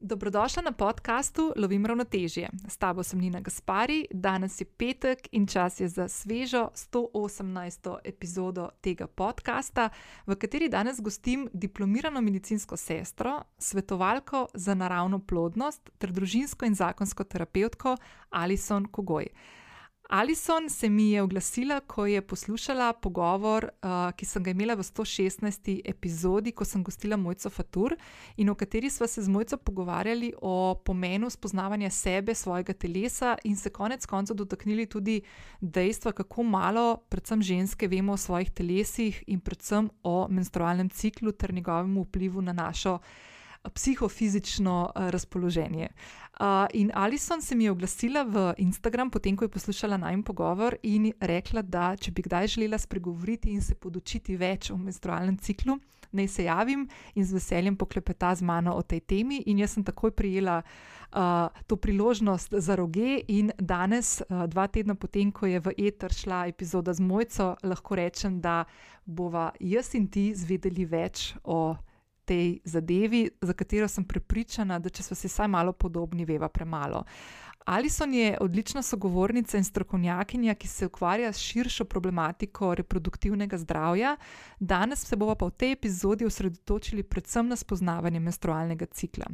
Dobrodošla na podkastu Lovim ravnotežje. S tabo sem Nina Gaspari, danes je petek in čas je za svežo 118. epizodo tega podcasta, v kateri danes gostim diplomirano medicinsko sestro, svetovalko za naravno plodnost ter družinsko in zakonsko terapeutko Alison Kogoj. Alison se mi je oglasila, ko je poslušala pogovor, uh, ki sem ga imela v 116. epizodi, ko sem gostila Mojco Fatur in v kateri smo se z Mojco pogovarjali o pomenu spoznavanja sebe, svojega telesa in se konec koncev dotaknili tudi dejstva, kako malo, predvsem ženske, vemo o svojih telesih in predvsem o menstrualnem ciklu ter njegovem vplivu na našo psihofizično razpoloženje. In Alison se mi je oglasila v Instagram, potem ko je poslušala najmen pogovor in rekla, da če bi kdaj želela spregovoriti in se podučiti več o menstrualnem ciklu, naj se javim in z veseljem poklepeta z mano o tej temi. In jaz sem takoj prijela uh, to priložnost za roge, in danes, uh, dva tedna potem, ko je v eter šla epizoda z Mojco, lahko rečem, da bova jaz in ti zvedeli več o tej zadevi, za katero sem prepričana, da če smo si vsaj malo podobni, veva premalo. Alison je odlična sogovornica in strokovnjakinja, ki se ukvarja s širšo problematiko reproduktivnega zdravja. Danes se bomo pa v tej epizodi osredotočili predvsem na spoznavanje menstrualnega cikla.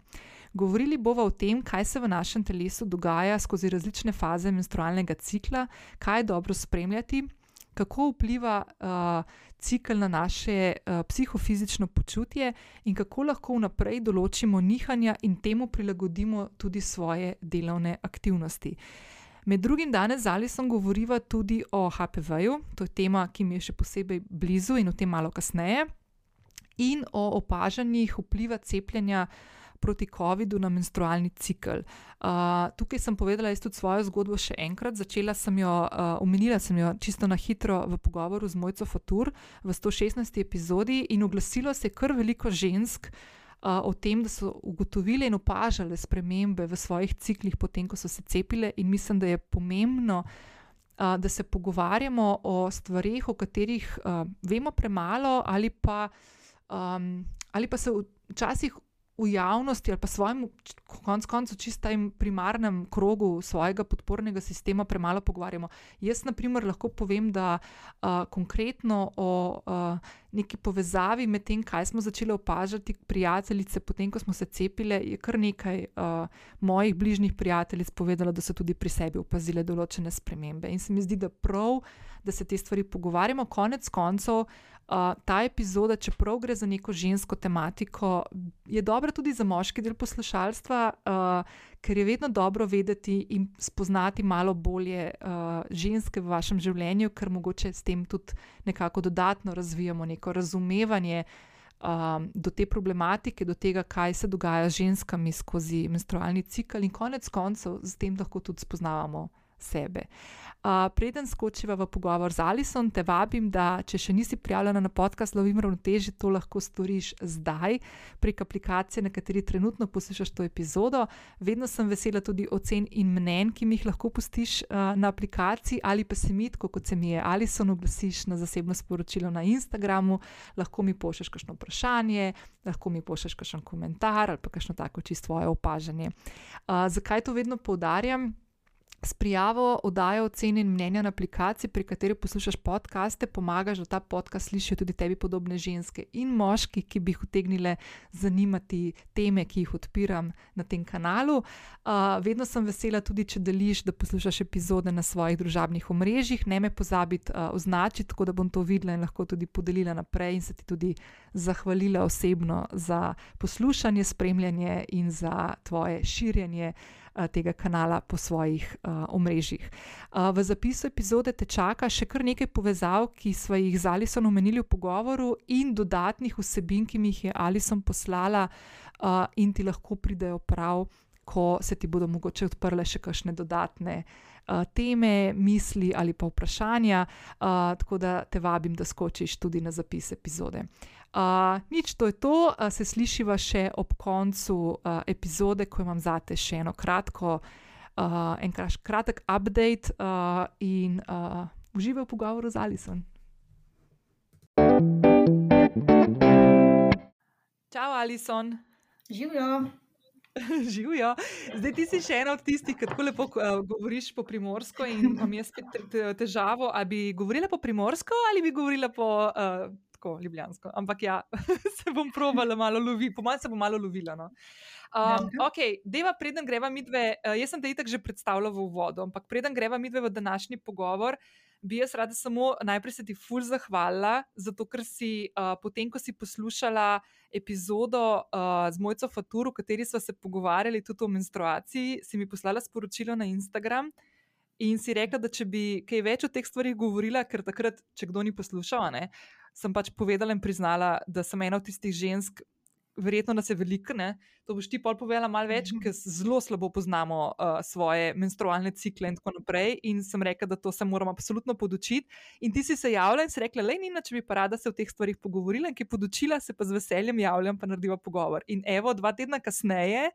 Govorili bomo o tem, kaj se v našem telesu dogaja skozi različne faze menstrualnega cikla, kaj je dobro spremljati kako vpliva uh, cikl na naše uh, psihofizično počutje in kako lahko vnaprej določimo nihanja in temu prilagodimo tudi svoje delovne aktivnosti. Med drugim danes z Alison govoriva tudi o HPV-ju, to je tema, ki mi je še posebej blizu in o tem malo kasneje, in o opažanjih vpliva cepljenja proti COVID-u na menstrualni cikl. Uh, tukaj sem povedala tudi svojo zgodbo še enkrat. Začela sem jo, uh, omenila sem jo čisto na hitro v pogovoru z Mojco Fatur v 116. epizodi in oglasilo se je kar veliko žensk. O tem, da so ugotovile in opažale spremembe v svojih ciklih, potem ko so se cepile, in mislim, da je pomembno, da se pogovarjamo o stvarih, o katerih uh, vemo premalo, ali pa, um, ali pa se včasih v javnosti ali pa svojem, konc koncu, čistem primarnem krogu svojega podpornega sistema premalo pogovarjamo. Jaz, na primer, lahko povem, da uh, konkretno o uh, neki povezavi med tem, kaj smo začeli opažati, prijateljice, potem ko smo se cepile, je kar nekaj uh, mojih bližnjih prijateljic povedalo, da so tudi pri sebi opazile določene spremembe. In se mi zdi, da prav, da se te stvari pogovarjamo, konec koncev. Uh, ta epizoda, čeprav gre za neko žensko tematiko, je dobra tudi za moški del poslušalstva, uh, ker je vedno dobro vedeti in spoznati malo bolje uh, ženske v vašem življenju, ker mogoče s tem tudi nekako dodatno razvijamo neko razumevanje um, do te problematike, do tega, kaj se dogaja z ženskami skozi menstrualni cikl in konec koncev s tem lahko tudi spoznavamo sebe. Uh, preden skočiva v pogovor z Alison, te vabim, da če še nisi prijavljena na podcast Lovim ravnoteže, to lahko storiš zdaj prek aplikacije, na kateri trenutno poslušaš to epizodo. Vedno sem vesela tudi ocen in mnen, ki mi jih lahko pustiš uh, na aplikaciji, ali pa se mi, kot se mi je Alison, oglasiš na zasebno sporočilo na Instagramu, lahko mi pošleš kakšno vprašanje, lahko mi pošleš kakšen komentar ali pa kakšno tako čisto svoje opažanje. Uh, zakaj to vedno poudarjam? S prijavo oddajo ocene in mnenja na aplikaciji, pri kateri poslušaš podkaste, pomagaš, da ta podcast slišijo tudi tebi podobne ženske in moški, ki bi jih utegnile zanimati teme, ki jih odpiram na tem kanalu. Uh, vedno sem vesela tudi, če deliš, da poslušaš epizode na svojih družabnih omrežjih. Ne me pozabiti uh, označiti, tako da bom to videla in lahko tudi podelila naprej in se ti tudi zahvalila osebno za poslušanje, spremljanje in za tvoje širjenje. Eh, tega kanala po svojih uh, omrežjih. Uh, v zapisu epizode te čaka še kar nekaj povezav, ki smo jih z Alison omenili v pogovoru, in dodatnih vsebin, ki mi jih je Alison poslala, uh, in ti lahko pridejo prav, ko se ti bodo mogoče odprle še kakšne dodatne. Teme, misli ali pa vprašanja, tako da te vabim, da skočiš tudi na zapis epizode. Uh, nič, to je to, uh, se slišiva še ob koncu uh, epizode, ko imam zate še eno kratko, uh, en kratek update uh, in uh, uživaj v pogovoru z Alison. Čau, Alison. Živijo. Živijo. Zdaj ti si še ena od tistih, ki tako lepo uh, govoriš po primorsko in imam jaz spet težavo, ali bi govorila po primorsko ali bi govorila po uh, tako ljubljansko. Ampak ja, se bom provala malo loviti, po mojem se bom malo lovila. No. Um, ok, deva preden greva midve, uh, jaz sem te itak že predstavljala v uvodu, ampak preden greva midve v današnji pogovor, bi jaz rada samo najprej se ti ful zahvalila, zato ker si uh, potem, ko si poslušala epizodo uh, z Mojco Faturo, v kateri smo se pogovarjali tudi o menstruaciji, si mi poslala sporočilo na Instagram. In si rekla, da če bi kaj več o teh stvarih govorila, ker takrat, če kdo ni poslušal, ne, sem pač povedala in priznala, da sem ena od tistih žensk, verjetno nas je veliko, ne? to boš ti pol povedala malo več, mm -hmm. ker zelo slabo poznamo uh, svoje menstrualne cikle in tako naprej. In sem rekla, da to se moramo absolutno podučiti. In ti si se javila in si rekla, le Nina, če bi pa rada se o teh stvarih pogovorila in ki je podučila, se pa z veseljem javljam, pa narediva pogovor. In evo, dva tedna kasneje.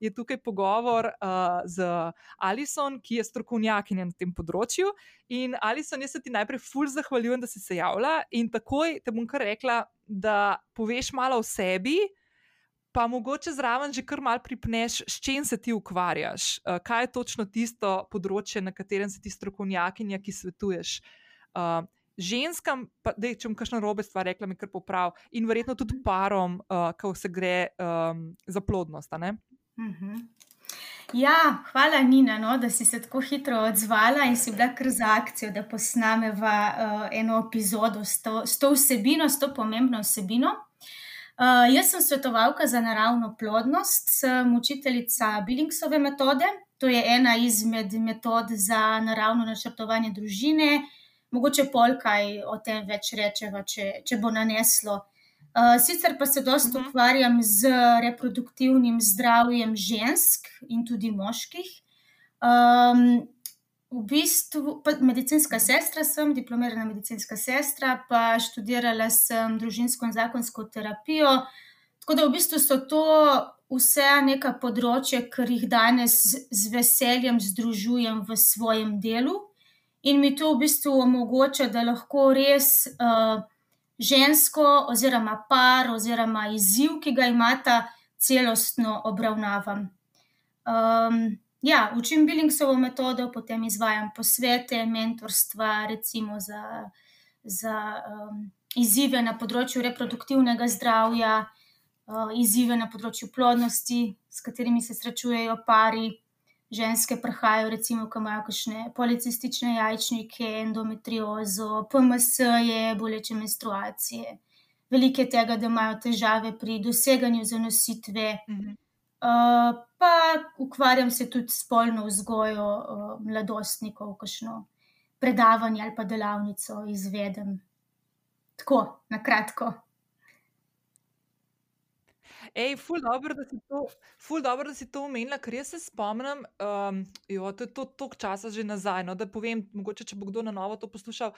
Je tukaj pogovor uh, z Alison, ki je strokovnjakinja na tem področju. In Alison, jaz se ti najprej fulj zahvaljujem, da si se javila in takoj te bom kar rekla, da poveš malo o sebi, uh, pa mogoče zraven že kar mal pripneš, s čim se ti ukvarjaš, uh, kaj je točno tisto področje, na katerem si ti strokovnjakinja, ki svetuješ. Uh, ženskam, pa, dej, če bom kakšno robe stvar rekla, mi kar poprav, in verjetno tudi parom, uh, ko se gre um, za plodnost. Mhm. Ja, hvala, Nina, no, da si se tako hitro odzvala in si bila kar za akcijo, da posnameva uh, eno epizodo s to, s to vsebino, s to pomembno vsebino. Uh, jaz sem svetovalka za naravno plodnost, sem učiteljica Billingsove metode. To je ena izmed metod za naravno načrtovanje družine. Mogoče polkaj o tem več rečeva, če, če bo naneslo. Uh, sicer pa se dosta uh mhm. -huh. ukvarjam z reproduktivnim zdravjem žensk in tudi moških. Um, v bistvu medicinska sestra, sem diplomirana medicinska sestra, pa študirala sem družinsko in zakonsko terapijo. Tako da v bistvu so to vse neka področja, ki jih danes z veseljem združujem v svojem delu in mi to v bistvu omogoča, da lahko res uh, žensko oziroma par oziroma izziv, ki ga imata, celostno obravnavam. Um, ja, učim Billingsovo metodo, potem izvajam posvete, mentorstva, recimo za, za um, izzive na področju reproduktivnega zdravja, uh, izzive na področju plodnosti, s katerimi se srečujejo pari. Ženske prihajajo, recimo, ko imajo kakšne policistične jajčnike, endometriozo, PMS, je boleče menstruacije. Veliko je tega, da imajo težave pri doseganju zanositve. Mm -hmm. uh, pa ukvarjam se tudi s spolno vzgojo uh, mladostnikov, kakšno predavanje ali pa delavnico izvedem. Tako, na kratko. Ej, ful dobro, da si to, ful dobro, da si to omenila, ker jaz se spomnim, um, jo, to je to toliko časa že nazaj. No, da povem, mogoče če bo kdo na novo to poslušal.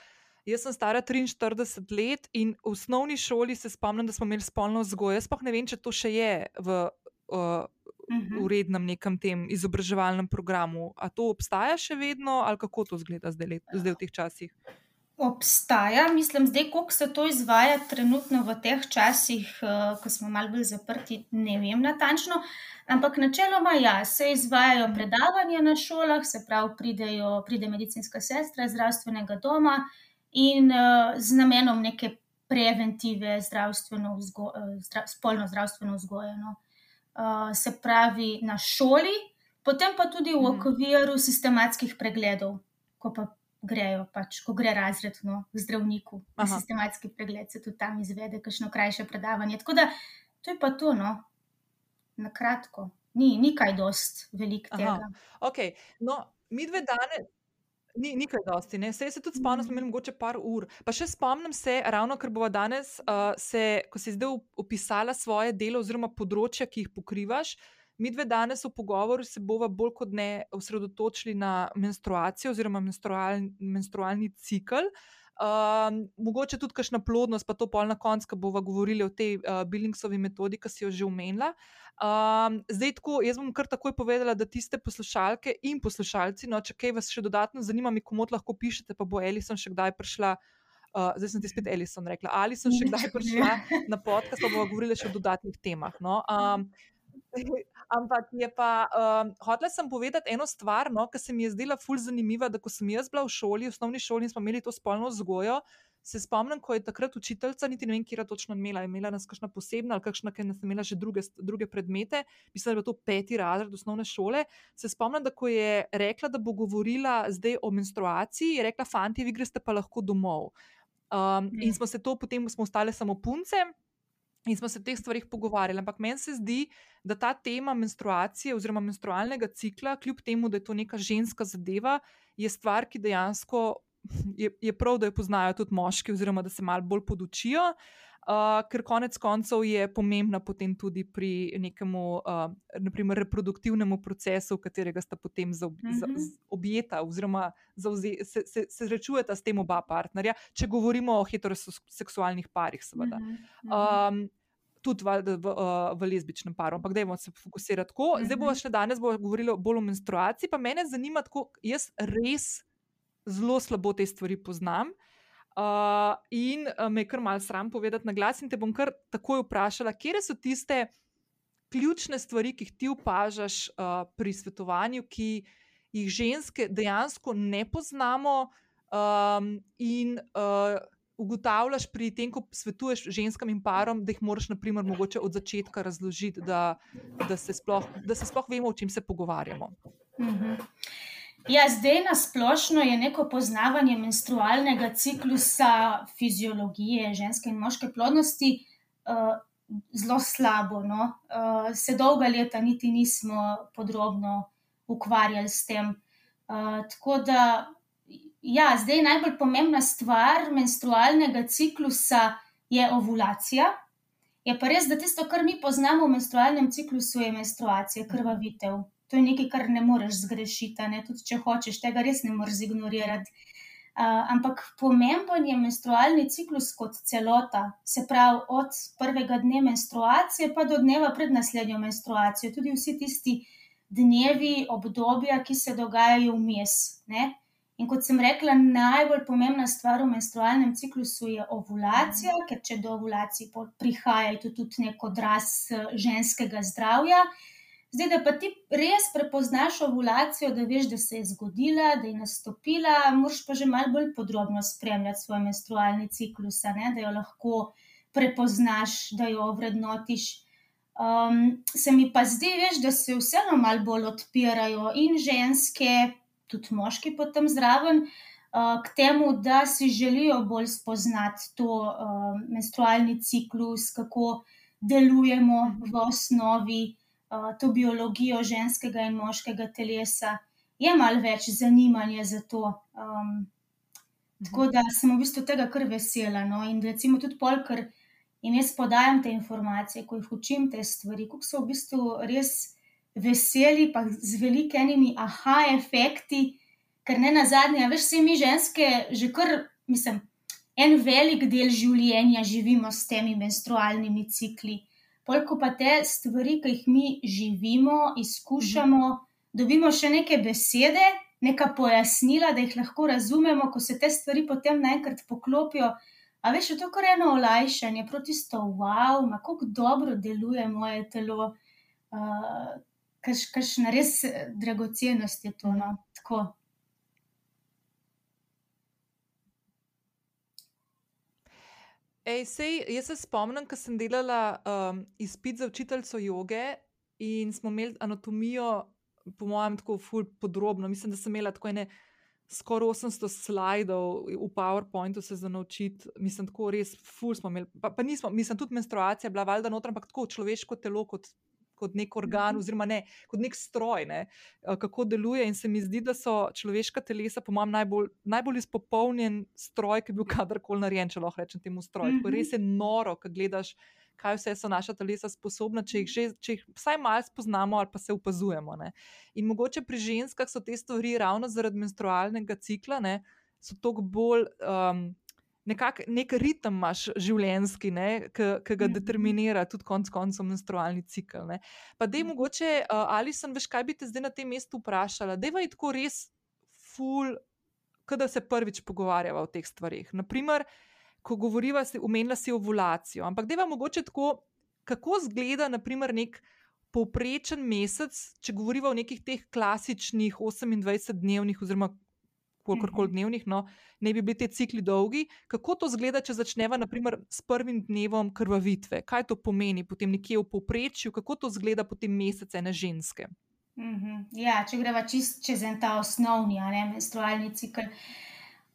Jaz sem stara 43 let in v osnovni šoli se spomnim, da smo imeli spolno vzgojo. Jaz pa ne vem, če to še je v uh, -huh. v rednem nekem tem izobraževalnem programu. A to obstaja še vedno, ali kako to zgleda zdaj, zdaj v teh časih? Obstaja, mislim, zdaj, kako se to izvaja trenutno v teh časih, uh, ko smo malo bolj zaprti, ne vem natančno. Ampak načeloma, ja, se izvajajo predavanja na šolah, se pravi, pridejo, pride medicinska sestra iz zdravstvenega doma in uh, z namenom neke preventive, zdravstveno vzgo, uh, zdra, spolno zdravstveno vzgojeno. Se pravi na šoli, potem pa tudi v mhm. okviru sistematskih pregledov, ko pa grejo, pač, ko gre razred no, k zdravniku. Sistematski pregled se tudi tam izvede, kakšno krajše predavanje. Tako da to je pa to, no, na kratko. Ni, ni kaj dost velik tega. Okay. No, mi dve danes, Ni, ni kaj dosti, ne. Sej se tudi spomnim, smo imeli mogoče par ur. Pa še spomnim se, ravno ker bova danes, uh, se, ko si zdaj opisala svoje delo oziroma področja, ki jih pokrivaš, mi dve danes v pogovoru se bova bolj kot ne osredotočili na menstruacijo oziroma menstrualni, menstrualni cikl. Um, mogoče tudi kakšna plodnost, pa to pol na koncu, ko bomo govorili o tej uh, Billingsovi metodi, ki si jo že omenila. Um, zdaj, tako, jaz bom kar takoj povedala, da tiste poslušalke in poslušalci, no, če kaj vas še dodatno zanima, mi komot lahko pišete, pa bo Elisa še kdaj prišla. Uh, zdaj sem ti spet Elisa rekla, ali sem še kdaj prišla na podcast, pa bomo govorili še o dodatnih temah. No? Um, Ampak je pa, um, hotela sem povedati eno stvar, no, ki se mi je zdela fulj zanimiva. Da, ko sem jaz bila v šoli, v osnovni šoli in smo imeli to spolno vzgojo, se spomnim, ko je takrat učiteljica, niti ne vem, kje je točno imela, imela nas kakšna posebna ali kakšna, ki nas imela že druge, druge predmete, mislim, da je to peti razred osnovne šole. Se spomnim, da ko je rekla, da bo govorila zdaj o menstruaciji, je rekla: Fanti, vi greste pa lahko domov. Um, in smo se to potem, smo ostale samo punce. In smo se o teh stvarih pogovarjali, ampak meni se zdi, da ta tema menstruacije oziroma menstrualnega cikla, kljub temu, da je to neka ženska zadeva, je stvar, ki dejansko je, je prav, da jo poznajo tudi moški, oziroma da se malo bolj podučijo, uh, ker konec koncev je pomembna potem tudi pri nekem uh, reproduktivnem procesu, v katerega sta potem za, mm -hmm. za, mhm. objeta, oziroma zauze, se, se, se srečujeta s tem oba partnerja, če govorimo o heteroseksualnih parih, seveda. Mm -hmm. um, Tudi v, v, v, lezbičnem paru, ampak da je se fokusirati tako. Zdaj bomo še danes bo govorili bolj o menstruaciji, pa mene zanima, kako jaz res zelo slabo te stvari poznam. Uh, in me je kar malce sram povedati na glas, in te bom kar takoj vprašala, kje so tiste ključne stvari, ki jih ti opažaš uh, pri svetovanju, ki jih ženske dejansko ne poznamo, um, in uh, ugotavljaš pri tem, ko svetuješ ženskam in parom, da jih moraš, naprimer, mogoče od začetka razložiti, da, da, se, sploh, da se sploh vemo, o čem se pogovarjamo. -hmm. Ja, zdaj na splošno je neko poznavanje menstrualnega ciklusa, fiziologije ženske in moške plodnosti uh, zelo slabo. No? Uh, se dolga leta niti nismo podrobno ukvarjali s tem. Uh, tako da, ja, zdaj najbolj pomembna stvar menstrualnega ciklusa je ovulacija. Je pa res, da tisto, kar mi poznamo v menstrualnem ciklusu, je menstruacija, krvavitev to je nekaj, kar ne moreš zgrešiti, ne? tudi če hočeš, tega res ne moreš ignorirati. Uh, ampak pomemben je menstrualni ciklus kot celota, se pravi od prvega dne menstruacije pa do dneva pred naslednjo menstruacijo, tudi vsi tisti dnevi, obdobja, ki se dogajajo vmes. In kot sem rekla, najbolj pomembna stvar v menstrualnem ciklusu je ovulacija, ker če do ovulacije prihaja, je to tudi nek odraz ženskega zdravja. Zdaj, da pa ti res prepoznaš ovulacijo, da veš, da se je zgodila, da je nastopila, moraš pa že malo bolj podrobno spremljati svoj menstrualni ciklus, ne? da jo lahko prepoznaš, da jo vrednotiš. Um, se mi pa zdi, veš, da se vseeno malo bolj odpirajo in ženske, tudi moški potem zraven. Uh, k temu, da si želijo bolj spoznati to menstrualni ciklus, kako delujemo v osnovi, to biologijo ženskega in moškega telesa, je malo več zanimanja za to. Um, tako da sem v bistvu tega kar vesela. No? In recimo tudi pol, ker jim jaz podajam te informacije, ko jih učim te stvari, kako so v bistvu res veseli, pa z velikimi aha efekti, ker ne na zadnje, veš, vse mi ženske že kar, mislim. En velik del življenja živimo s temi menstrualnimi cikli. Polko pa te stvari, ki jih mi živimo, izkušamo, mhm. dobimo še neke besede, neka pojasnila, da jih lahko razumemo, ko se te stvari potem naenkrat poklopijo. A veš, to je kar eno olajšanje, proti to, wow, kako dobro deluje moje telo, uh, kakšna res dragocenost je to. No? Tako. Ej, sej, jaz se spomnim, ko sem delala um, izpit za učiteljico joge in smo imeli anatomijo, po mojem, tako ful podrobno. Mislim, da sem imela tako ene skoraj 800 slajdov v PowerPointu se za naučiti. Mislim, tako res ful smo imeli. Pa, pa nismo, mislim, tudi menstruacija je bila valjda noter, ampak tako človeško telo kot kot nek organ, mhm. oziroma ne, kot nek stroj, ne, eh, kako deluje. In se mi zdi, da so človeška telesa, po mojem, najbolj, najbolj izpopolnjen stroj, ki je bil kadarkoli narejen, če lahko rečem temu stroju. Mm -hmm. Res je noro, ko gledaš. Kaj vse so naša telesa sposobna, če jih, že, če jih vsaj malo spoznamo ali pa se opazujemo. Ne? In mogoče pri ženskah so te stvari ravno zaradi menstrualnega cikla, ne, so toliko bolj um, nekak, nek ritem imaš življenjski, ki ga mhm. determinira tudi konec koncev menstrualni cikl. Ne. Pa da je mhm. mogoče, uh, ali sem veš, kaj bi te zdaj na tem mestu vprašala, da je tako res ful, da se prvič pogovarjava o teh stvarih. Naprimer, ko govoriva, si, umenila si ovulacijo, ampak da je mogoče tako, kako zgleda naprimer nek. povprečen mesec, če govorimo o nekih teh klasičnih 28-dnevnih, oziroma kolikor koli dnevnih, no, ne bi bili ti cikli dolgi. Kako to zgleda, če začneva naprimer, s prvim dnevom krvavitve? Kaj to pomeni potem nekje v povprečju, kako to zgleda potem mesec ene ženske? Mhm. Ja, če greva čist čez en ta osnovni, a ne menstrualni cikl.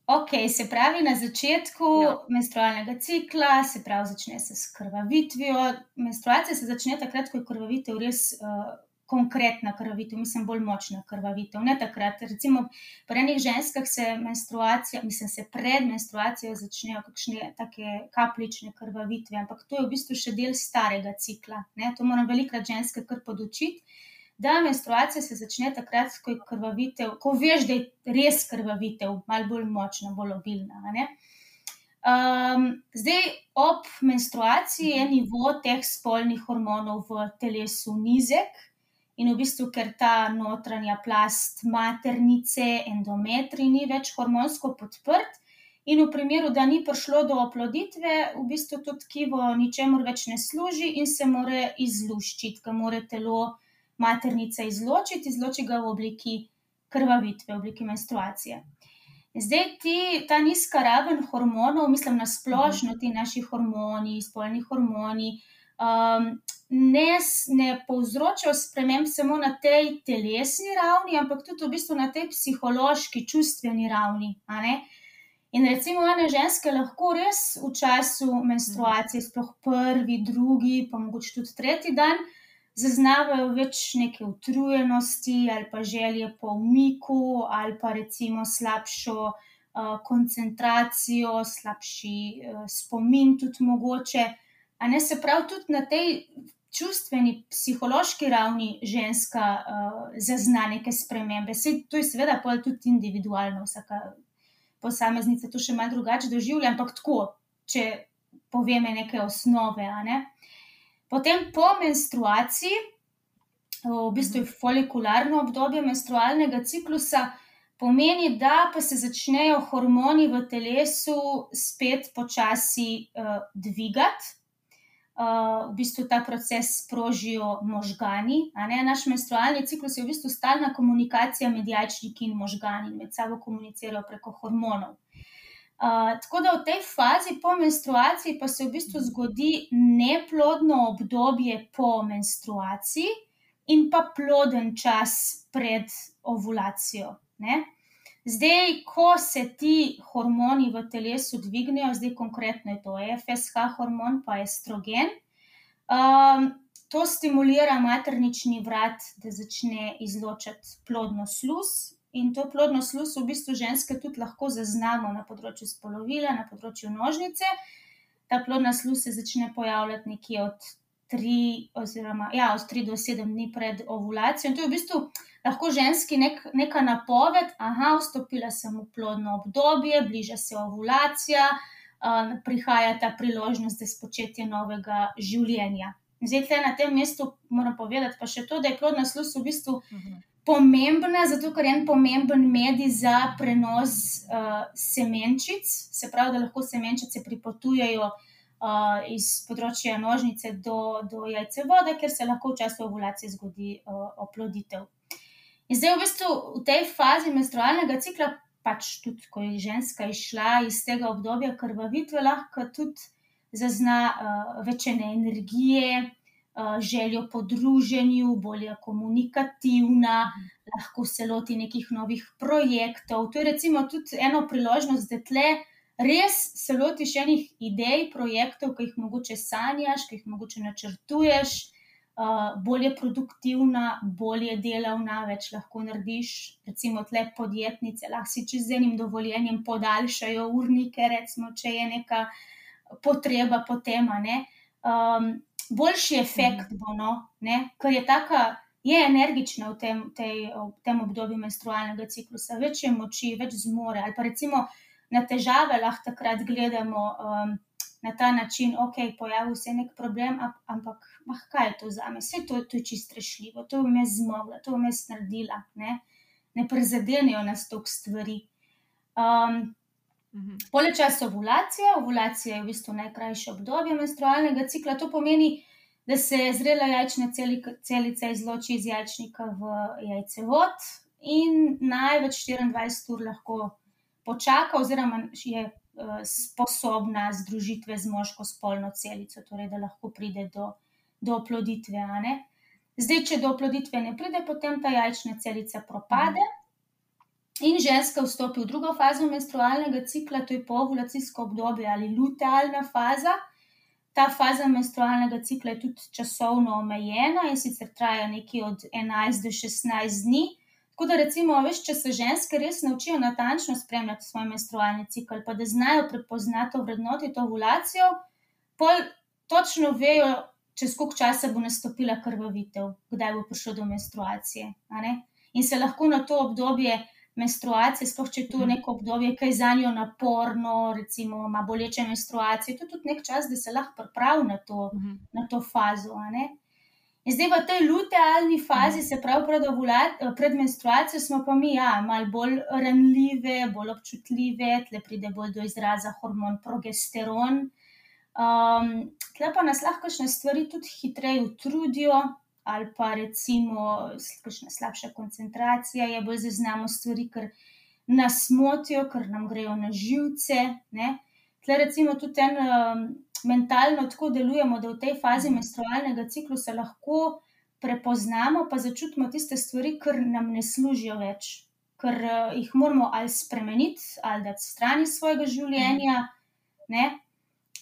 Ok, se pravi, na začetku Ja. menstrualnega cikla, se pravi, začne se s krvavitvijo. Menstruacija se začne takrat, ko je krvavitev res uh, konkretna krvavitev, mislim, bolj močna krvavitev. Ne takrat, recimo, pri enih ženskah se menstruacija, mislim, se pred menstruacijo začnejo kakšne take kapljične krvavitve, ampak to je v bistvu še del starega cikla. Ne? To moram velikrat ženske kar podučiti. Da, menstruacija se začne takrat, ko je krvavitev, ko veš, da je res krvavitev, malo bolj močna, bolj obilna. Um, zdaj, ob menstruaciji je nivo teh spolnih hormonov v telesu nizek, in v bistvu, ker ta notranja plast maternice, endometri, ni več hormonsko podprt, in v primeru, da ni prišlo do oploditve, v bistvu to tkivo ničemur več ne služi in se more izluščiti, ga more telo maternica izločiti, izloči ga v obliki krvavitve, v obliki menstruacije. Zdaj, ti, ta nizka raven hormonov, mislim na splošno, ti naši hormoni, spolni hormoni, um, ne, ne povzročajo sprememb samo na tej telesni ravni, ampak tudi v bistvu na tej psihološki, čustveni ravni. In recimo, ene ženske lahko res v času menstruacije, sploh prvi, drugi, pa mogoče tudi tretji dan, zaznavajo več neke utrujenosti ali pa želje po umiku, ali pa recimo slabšo uh, koncentracijo, slabši uh, spomin, tudi mogoče. A ne se pravi, tudi na tej čustveni, psihološki ravni ženska uh, zazna neke spremembe. Sej to je seveda pol tudi individualno, vsaka posameznica to še malo drugače doživlja, ampak tako, če poveme neke osnove. Ne? Potem po menstruaciji, v bistvu je folikularno obdobje menstrualnega ciklusa, pomeni, da pa se začnejo hormoni v telesu spet počasi uh, dvigati. Uh, v bistvu ta proces sprožijo možgani. Naš menstrualni ciklus je v bistvu stalna komunikacija med jajčniki in možgani, med sabo komunicirajo preko hormonov. Uh, tako da v tej fazi po menstruaciji pa se v bistvu zgodi neplodno obdobje po menstruaciji in pa ploden čas pred ovulacijo. Ne? Zdaj, ko se ti hormoni v telesu dvignejo, zdaj konkretno je to FSH hormon, pa estrogen, um, to stimulira maternični vrat, da začne izločati plodno sluz. In to plodno sluz v bistvu ženske tudi lahko zaznamo na področju spolovila, na področju nožnice. Ta plodna sluz se začne pojavljati nekje od 3, oziroma, ja, od 3 do 7 dni pred ovulacijo. In to je v bistvu lahko ženski nek, neka napoved, aha, vstopila sem v plodno obdobje, bliža se ovulacija, uh, prihaja ta priložnost za spočetje novega življenja. Zdaj, tle na tem mestu moram povedati pa še to, da je plodna sluz v bistvu pomembna, zato ker je en pomemben medij za prenos uh, semenčic, se pravi, da lahko semenčice pripotujejo uh, iz področja nožnice do, do jajcevoda, ker se lahko v času ovulacije zgodi uh, oploditev. In zdaj, v bistvu, v tej fazi menstrualnega cikla, pač tudi, ko je ženska izšla iz tega obdobja krvavitve, lahko tudi zazna uh, večene energije, uh, željo po druženju, bolje komunikativna, lahko se loti nekih novih projektov. To je recimo tudi ena priložnost, da tle res se lotiš enih idej, projektov, ki jih mogoče sanjaš, ki jih mogoče načrtuješ, uh, bolje produktivna, bolje delavna, več lahko narediš. Recimo tle podjetnice, lahko si čez enim dovoljenjem podaljšajo urnike, recimo, če je neka potreba po tem. Um, boljši efekt bo, no, ne, ker je taka. Je energična v tem, tej, v tem obdobju menstrualnega ciklusa, več je moči, več zmore. Ali pa recimo na težave lahko takrat gledamo um, na ta način, ok, pojavil se je nek problem, ampak ah, kaj je to za me, vse to, to je čisto rešljivo, to bom jaz zmogla, to bom jaz naredila. Ne, ne prizadenejo nas toliko stvari. Um, Mhm. Poleg časa ovulacije, ovulacija je v bistvu najkrajše obdobje menstrualnega cikla, to pomeni, da se zrela jajčna celica izloči iz jajčnika v jajcevod in največ 24 ur lahko počaka, oziroma je sposobna združitve z moško spolno celico, torej da lahko pride do, do oploditve. Zdaj, če do oploditve ne pride, potem ta jajčna celica propade. In ženska vstopi v drugo fazo menstrualnega cikla, to je povulacijsko obdobje ali lutealna faza. Ta faza menstrualnega cikla je tudi časovno omejena in sicer traja nekje od 11 do 16 dni. Tako da, recimo, veš, če se ženske res naučijo natančno spremljati svoj menstrualni cikl, pa da znajo prepoznati vrednoti to ovulacijo, pol točno vejo, čez koliko časa bo nastopila krvavitev, kdaj bo prišlo do menstruacije. In se lahko na to obdobje menstruacije, sploh če je to mhm. neko obdobje, ki je za njo naporno, recimo, ima boleče menstruacije, to je tudi nek čas, da se lahko pripravi na, mhm. na to fazo. In zdaj v tej lutealni fazi, se pravi pred, pred menstruacijo, smo pa mi ja, malo bolj ranljive, bolj občutljive, tle pride bolj do izraza hormon progesteron. Um, tle pa nas lahko še stvari tudi hitreje utrudijo, ali pa recimo kakšna slabša koncentracija, je bolj zaznamo stvari, ker nas motijo, ker nam grejo na živce. Ne? Tle recimo tudi en um, mentalno tako delujemo, da v tej fazi menstrualnega ciklusa lahko prepoznamo, pa začutimo tiste stvari, ki nam ne služijo več, ker uh, jih moramo ali spremeniti, ali dati stran iz svojega življenja. Ne?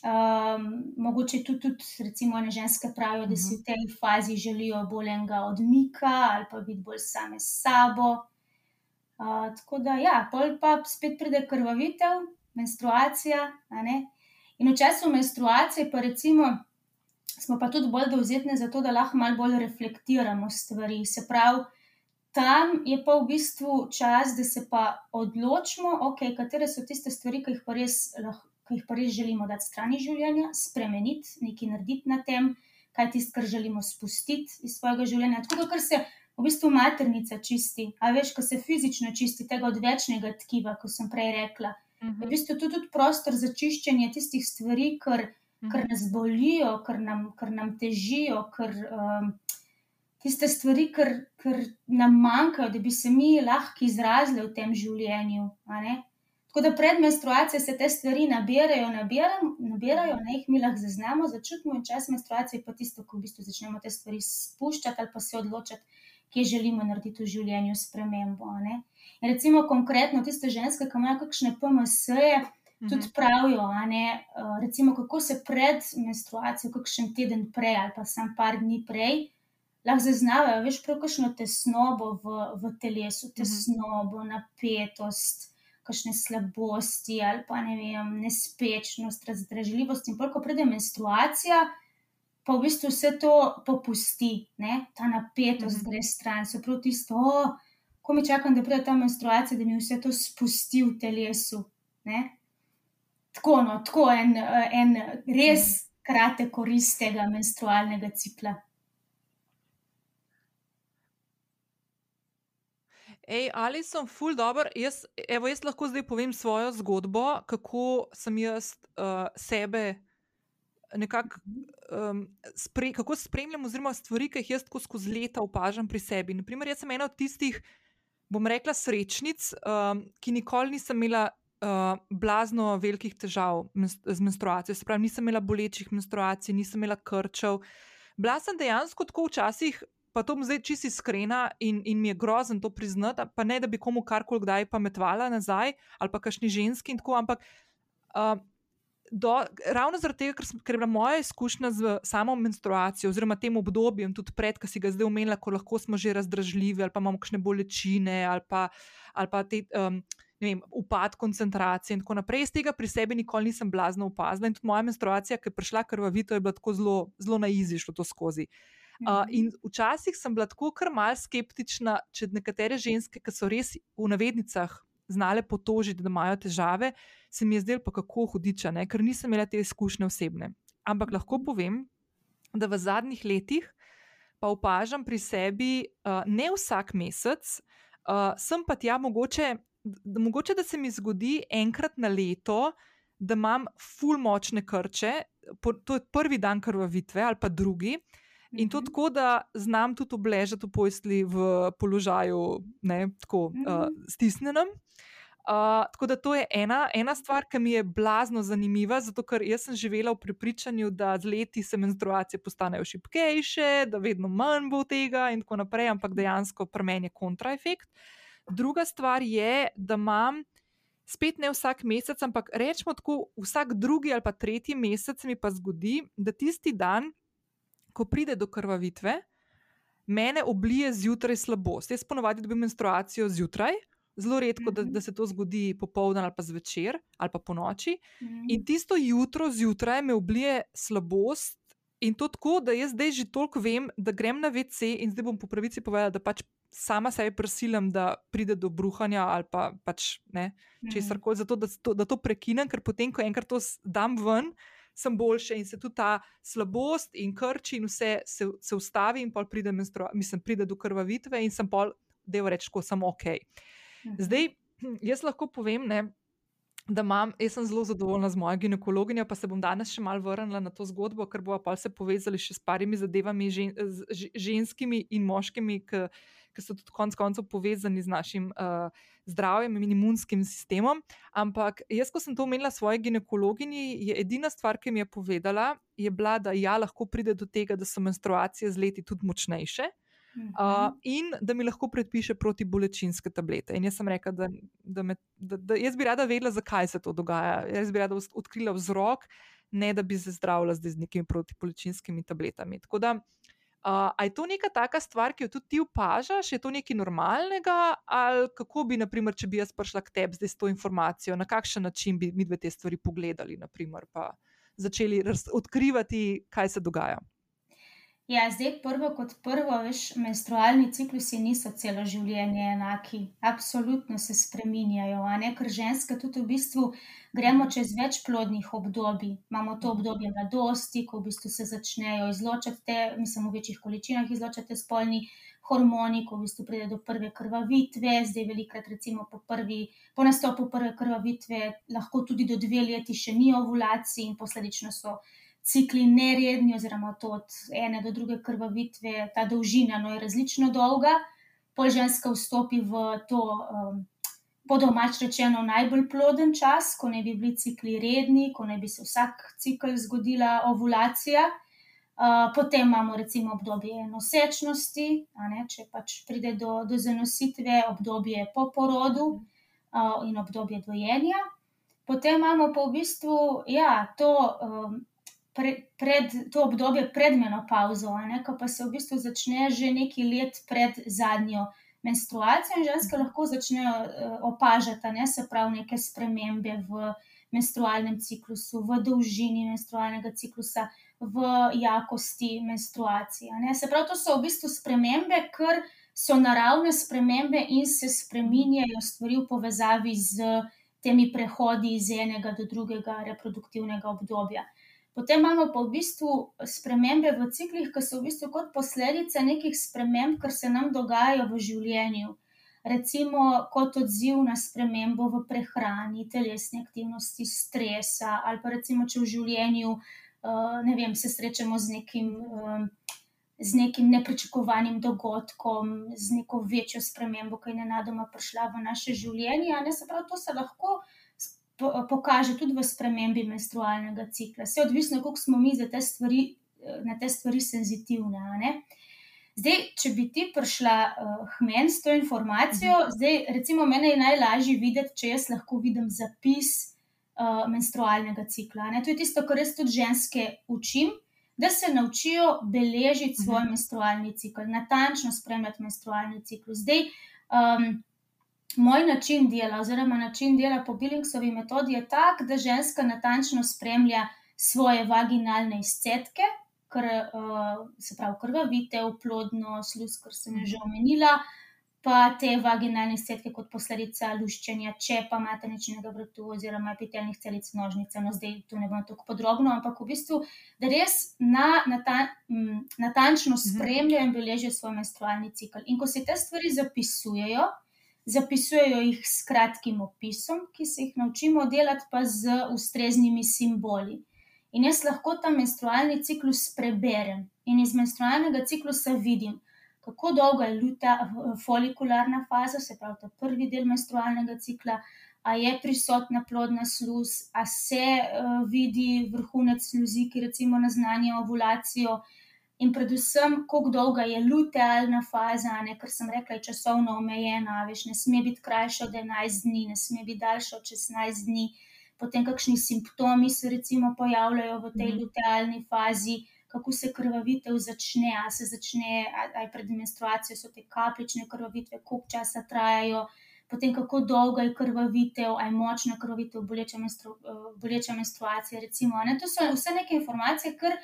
Um, mogoče tudi, tudi, recimo, ene ženske pravijo, da si v tej fazi želijo bolj enega odmika ali pa biti bolj same s sabo. Uh, tako da, ja, pol pa spet pride krvavitev, menstruacija. In v času menstruacije, pa recimo, smo pa tudi bolj dovzetni za to, da lahko malo bolj reflektiramo stvari. Se pravi, tam je pa v bistvu čas, da se pa odločimo, okay, katere so tiste stvari, ki jih pa res lahko ki jih pa res želimo dati strani življenja, spremeniti, nekaj narediti na tem, kaj tisto, kar želimo spustiti iz svojega življenja. Tako da se v bistvu maternica čisti, a veš, ko se fizično čisti tega odvečnega tkiva, kot sem prej rekla. Uh -huh. Je v bistvu tudi, tudi prostor za čiščenje tistih stvari, kar, uh -huh. kar nas bolijo, kar nam, kar nam težijo, kar. Um, Tiste stvari, ki nam manjkajo, da bi se mi lahko izrazili v tem življenju. Tako da pred menstruacijo se te stvari nabirajo, nabirajo, nabirajo ne jih mi lahko zaznamo, začutimo in čas menstruacije pa tisto, ko v bistvu začnemo te stvari spuščati ali pa se odločati, kje želimo narediti v življenju spremembo. Ne? Recimo konkretno tiste ženske, ki imajo kakšne PMS-je, tudi mhm. pravijo, ne, uh, recimo, kako se pred menstruacijo, kakšen teden prej ali pa sam par dni prej. Lahko zaznavajo, veš, prav kakšno tesnobo v, v telesu, mhm. tesnobo, napetost, kakšne slabosti ali pa ne vem, nespečnost, razdražljivost. In ko pride menstruacija, pa v bistvu vse to popusti, ne? ta napetost mm -hmm. gre stran, se pravi tisto, oh, ko mi čakam, da pride ta menstruacija, da mi vse to spusti v telesu. Ne? Tako, no, tako en, en res kratek korist tega menstrualnega cikla. Ej, ali sem ful dobro, jaz, evo, jaz lahko zdaj povem svojo zgodbo, kako sem jaz uh, sebe nekako um, spre, kako spremljam, oziroma stvari, ki jih jaz skozi leta opažam pri sebi. Naprimer, jaz sem ena od tistih, bom rekla, srečnic, um, ki nikoli nisem imela. Uh, blazno velikih težav z menstruacijo, se pravi, nisem imela bolečih menstruacij, nisem imela krčev. Bila sem dejansko tako včasih pa to bom zdaj čisto iskrena in, in mi je grozen to priznati, pa ne da bi komu karkoli kdaj pametvala nazaj ali pa kašni ženski in tako, ampak. Uh, Do, ravno zaradi tega, ker, ker je bila moja izkušnja z samo menstruacijo, oziroma tem obdobjem, tudi pred, ki si ga zdaj omenila, ko lahko smo že razdražljivi ali pa imamo kakšne bolečine ali pa, ali pa te, um, vem, upad koncentracije in tako naprej. Iz tega pri sebi nikoli nisem blazno opazila in tudi moja menstruacija, ki je prišla krvavito, je bila tako zelo, zelo na izi šlo to skozi. Uh, in včasih sem bila tako kar mal skeptična, če nekatere ženske, ki so res v navednicah znale potožiti, da imajo težave, se mi je zdelo pa kako hudiča, ne? ker nisem imela te izkušnje osebne. Ampak lahko povem, da v zadnjih letih pa opažam pri sebi, uh, ne vsak mesec, uh, sem pa tja mogoče, mogoče, da se mi zgodi enkrat na leto, da imam ful močne krče to je prvi dan krvavitve ali pa drugi. In to tako, da znam tudi obležati v posli v položaju, ne, tako uh, stisnjenem. Uh, tako da to je ena, ena stvar, ki mi je blazno zanimiva, zato ker jaz sem živela v prepričanju, da z leti se menstruacije postanejo šipkejše, da vedno manj bo tega in tako naprej, ampak dejansko pri meni je kontraefekt. Druga stvar je, da imam spet ne vsak mesec, ampak rečemo tako, vsak drugi ali pa tretji mesec mi pa zgodi, da tisti dan, ko pride do krvavitve, mene oblije zjutraj slabost. Jaz ponovadi dobim menstruacijo zjutraj. Zelo redko, da, mhm. da se to zgodi popoldan ali pa zvečer ali pa po noči. Mhm. In tisto jutro zjutraj me oblije slabost, in to tako, da jaz zdaj že toliko vem, da grem na VC in zdaj bom po pravici povedala, da pač sama sebi prisilim, da pride do bruhanja ali pa pač ne, česar koli, zato da to, da to prekinem, ker potem, ko enkrat to dam ven, sem boljša in se tudi ta slabost in krči in vse se, se ustavi, in pol pride, mislim, pride do krvavitve in sem pol, da je reč, ko sem ok. Mhm. Zdaj, jaz lahko povem, ne, da imam, jaz sem zelo zadovoljna z mojo ginekologinjo, pa se bom danes še malo vrnila na to zgodbo, ker bomo pa se povezali še s parimi zadevami, žen, ženskimi in moškimi, ki so tudi konec koncev povezani z našim uh, zdravjem in imunskim sistemom. Ampak jaz, ko sem to omenila svoji ginekologinji, je edina stvar, ki mi je povedala, je bila, da ja, lahko pride do tega, da so menstruacije z leti tudi močnejše. Uh, in da mi lahko predpiše protibolečinske tablete. In jaz sem rekla, da, da, me, da, da jaz bi rada vedela, zakaj se to dogaja. Jaz bi rada odkrila vzrok, ne da bi se zdravila z nekimi protibolečinskimi tabletami. Tako da, uh, je to neka taka stvar, ki jo tudi ti opažaš, je to nekaj normalnega, ali kako bi, naprimer, če bi jaz prišla k tebi zdaj s to informacijo, na kakšen način bi mi dve te stvari pogledali, naprimer, pa začeli odkrivati, kaj se dogaja. Ja, zdaj prvo kot prvo, veš, menstrualni ciklusi niso celo življenje enaki, absolutno se spreminjajo. Ker ženske tudi v bistvu gremo čez več plodnih obdobij. Imamo to obdobje mladosti, ko v bistvu se začnejo izločati, te, mislim, v večjih količinah izločati spolni hormoni, ko v bistvu pride do prve krvavitve. Zdaj, velikrat, recimo po, prvi, po nastopu prve krvavitve, lahko tudi do dve leti še ni ovulacije in posledično so cikli neredni, oziroma to od ene do druge krvavitve, ta dolžina no, je različno dolga. Pol ženska vstopi v to, um, po domač rečeno, najbolj ploden čas, ko ne bi bili cikli redni, ko ne bi se vsak cikl zgodila ovulacija. Uh, potem imamo recimo obdobje nosečnosti, ne, če pač pride do, do zanositve, obdobje po porodu uh, in obdobje dojenja. Potem imamo pa v bistvu ja, to um, pre, pred to obdobje pred menopauzo, ko pa se v bistvu začne že nekaj let pred zadnjo menstruacijo in ženske lahko začnejo uh, opažati, ne, se pravi, neke spremembe v menstrualnem ciklusu, v dolžini menstrualnega ciklusa, v jakosti menstruacije. Ne. Se pravi, to so v bistvu spremembe, ker so naravne spremembe in se spreminjajo stvari v povezavi z temi prehodi iz enega do drugega reproduktivnega obdobja. Potem imamo pa v bistvu spremembe v ciklih, ki so v bistvu kot posledica nekih sprememb, kar se nam dogajajo v življenju. Recimo kot odziv na spremembo v prehrani, telesni aktivnosti, stresa, ali pa recimo, če v življenju uh, ne vem, se srečamo z nekim, uh, z nekim nepričakovanim dogodkom, z neko večjo spremembo, ki je nenadoma prišla v naše življenje. Ne, se pravi, to se lahko pokaže tudi v spremembi menstrualnega cikla. Vse odvisno, koliko smo mi te stvari, eh, na te stvari senzitivni. Zdaj, če bi ti prišla uh, meni s to informacijo, mhm. zdaj, recimo, meni je najlažje videti, če jaz lahko vidim zapis uh, menstrualnega cikla. Ne? To je tisto, kar jaz tudi ženske učim, da se naučijo beležiti svoj mhm. menstrualni cikl, natančno spremljati menstrualni cikl. Zdaj, um, moj način dela, oziroma način dela po Billingsovi metodi, je tak, da ženska natančno spremlja svoje vaginalne izcetke, kar uh, se pravi krvavite, uplodno, sluz, kar sem že omenila. Pa te vaginalne izcetke kot posledica luščenja čepa materničnega vrtu oziroma epitelnih celic nožnice. No, zdaj tu ne bom tako podrobno, ampak v bistvu, da res na, na ta, m, natančno mhm. spremljajo in beležijo svoj menstrualni cikl. In ko se te stvari zapisujejo, zapisujejo jih s kratkim opisom, ki se jih naučimo delati, pa z ustreznimi simboli. In jaz lahko ta menstrualni ciklus preberem in iz menstrualnega ciklusa vidim, kako dolga je luta, folikularna faza, se pravi, ta prvi del menstrualnega cikla, a je prisotna plodna sluz, a se uh, vidi vrhunec sluzi, ki recimo naznanja ovulacijo. In predvsem, kako dolga je lutealna faza, ne, ker sem rekla, je časovno omejena, veš, ne sme biti krajša od 11 dni, ne sme biti daljša od 16 dni. Potem kakšni simptomi se recimo pojavljajo v tej mhm. lutealni fazi, kako se krvavitev začne, a se začne, aj pred menstruacijo so te kapljične krvavitve, koliko časa trajajo, potem kako dolga je krvavitev, aj močna krvavitev, boleča, menstru, boleča menstruacija, recimo. Ne? To so vse neke informacije, kar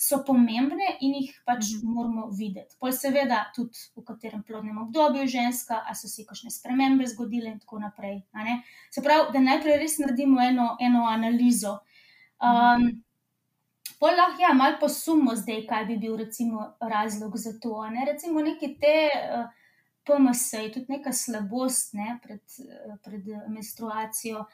so pomembne in jih pač mm moramo videti. Pol seveda tudi v katerem plodnem obdobju je ženska, a so se kakšne spremembe zgodile in tako naprej. Se pravi, da najprej res naredimo eno, eno analizo. Um, pol lahko ja, malo posumimo zdaj, kaj bi bil recimo razlog za to. Ne? Recimo neki te uh, PMS, tudi neka slabost ne, pred, uh, pred menstruacijo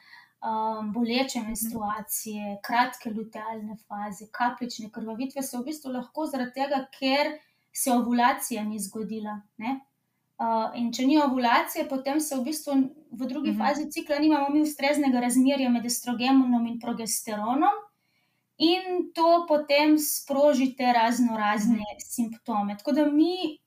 um, boleče menstruacije, kratke lutealne faze, kapljične krvavitve so v bistvu lahko zaradi tega, ker se ovulacija ni zgodila. Uh, in če ni ovulacije, potem se v bistvu v drugi uh mhm. -huh. fazi cikla nimamo mi ustreznega razmerja med estrogenom in progesteronom, in to potem sproži te razno razne uh mhm. -huh. simptome. Tako da mi,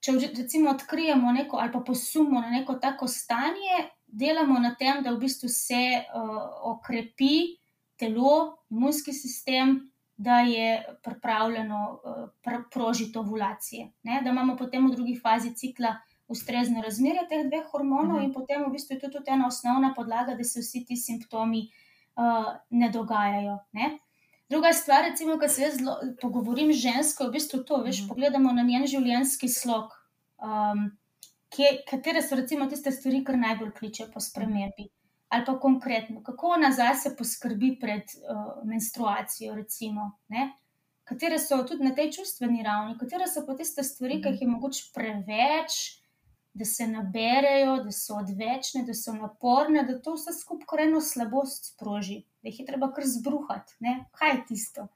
če recimo odkrijemo neko ali pa posumimo na neko tako stanje, delamo na tem, da v bistvu se uh, okrepi telo, imunski sistem, da je pripravljeno uh, pr prožiti ovulacije. Ne? Da imamo potem v drugi fazi cikla ustrezno razmerje teh dveh hormonov, uh -huh. in potem v bistvu je to tudi ena osnovna podlaga, da se vsi ti simptomi uh, ne dogajajo. Ne? Druga stvar, recimo, ko se jaz zelo, pogovorim z žensko, je v bistvu to, veš, uh -huh. pogledamo na njen življenjski slog. Um, kje, katere so recimo tiste stvari, ki najbolj kličejo po spremembi. Ali pa konkretno, kako ona zase poskrbi pred uh, menstruacijo, recimo, ne? katere so tudi na tej čustveni ravni, katere so pa tiste stvari, ki jih je mogoče preveč, da se naberejo, da so odvečne, da so naporne, da to vse skupaj eno slabost sproži, da jih je treba kar zbruhati. Ne? Kaj je tisto?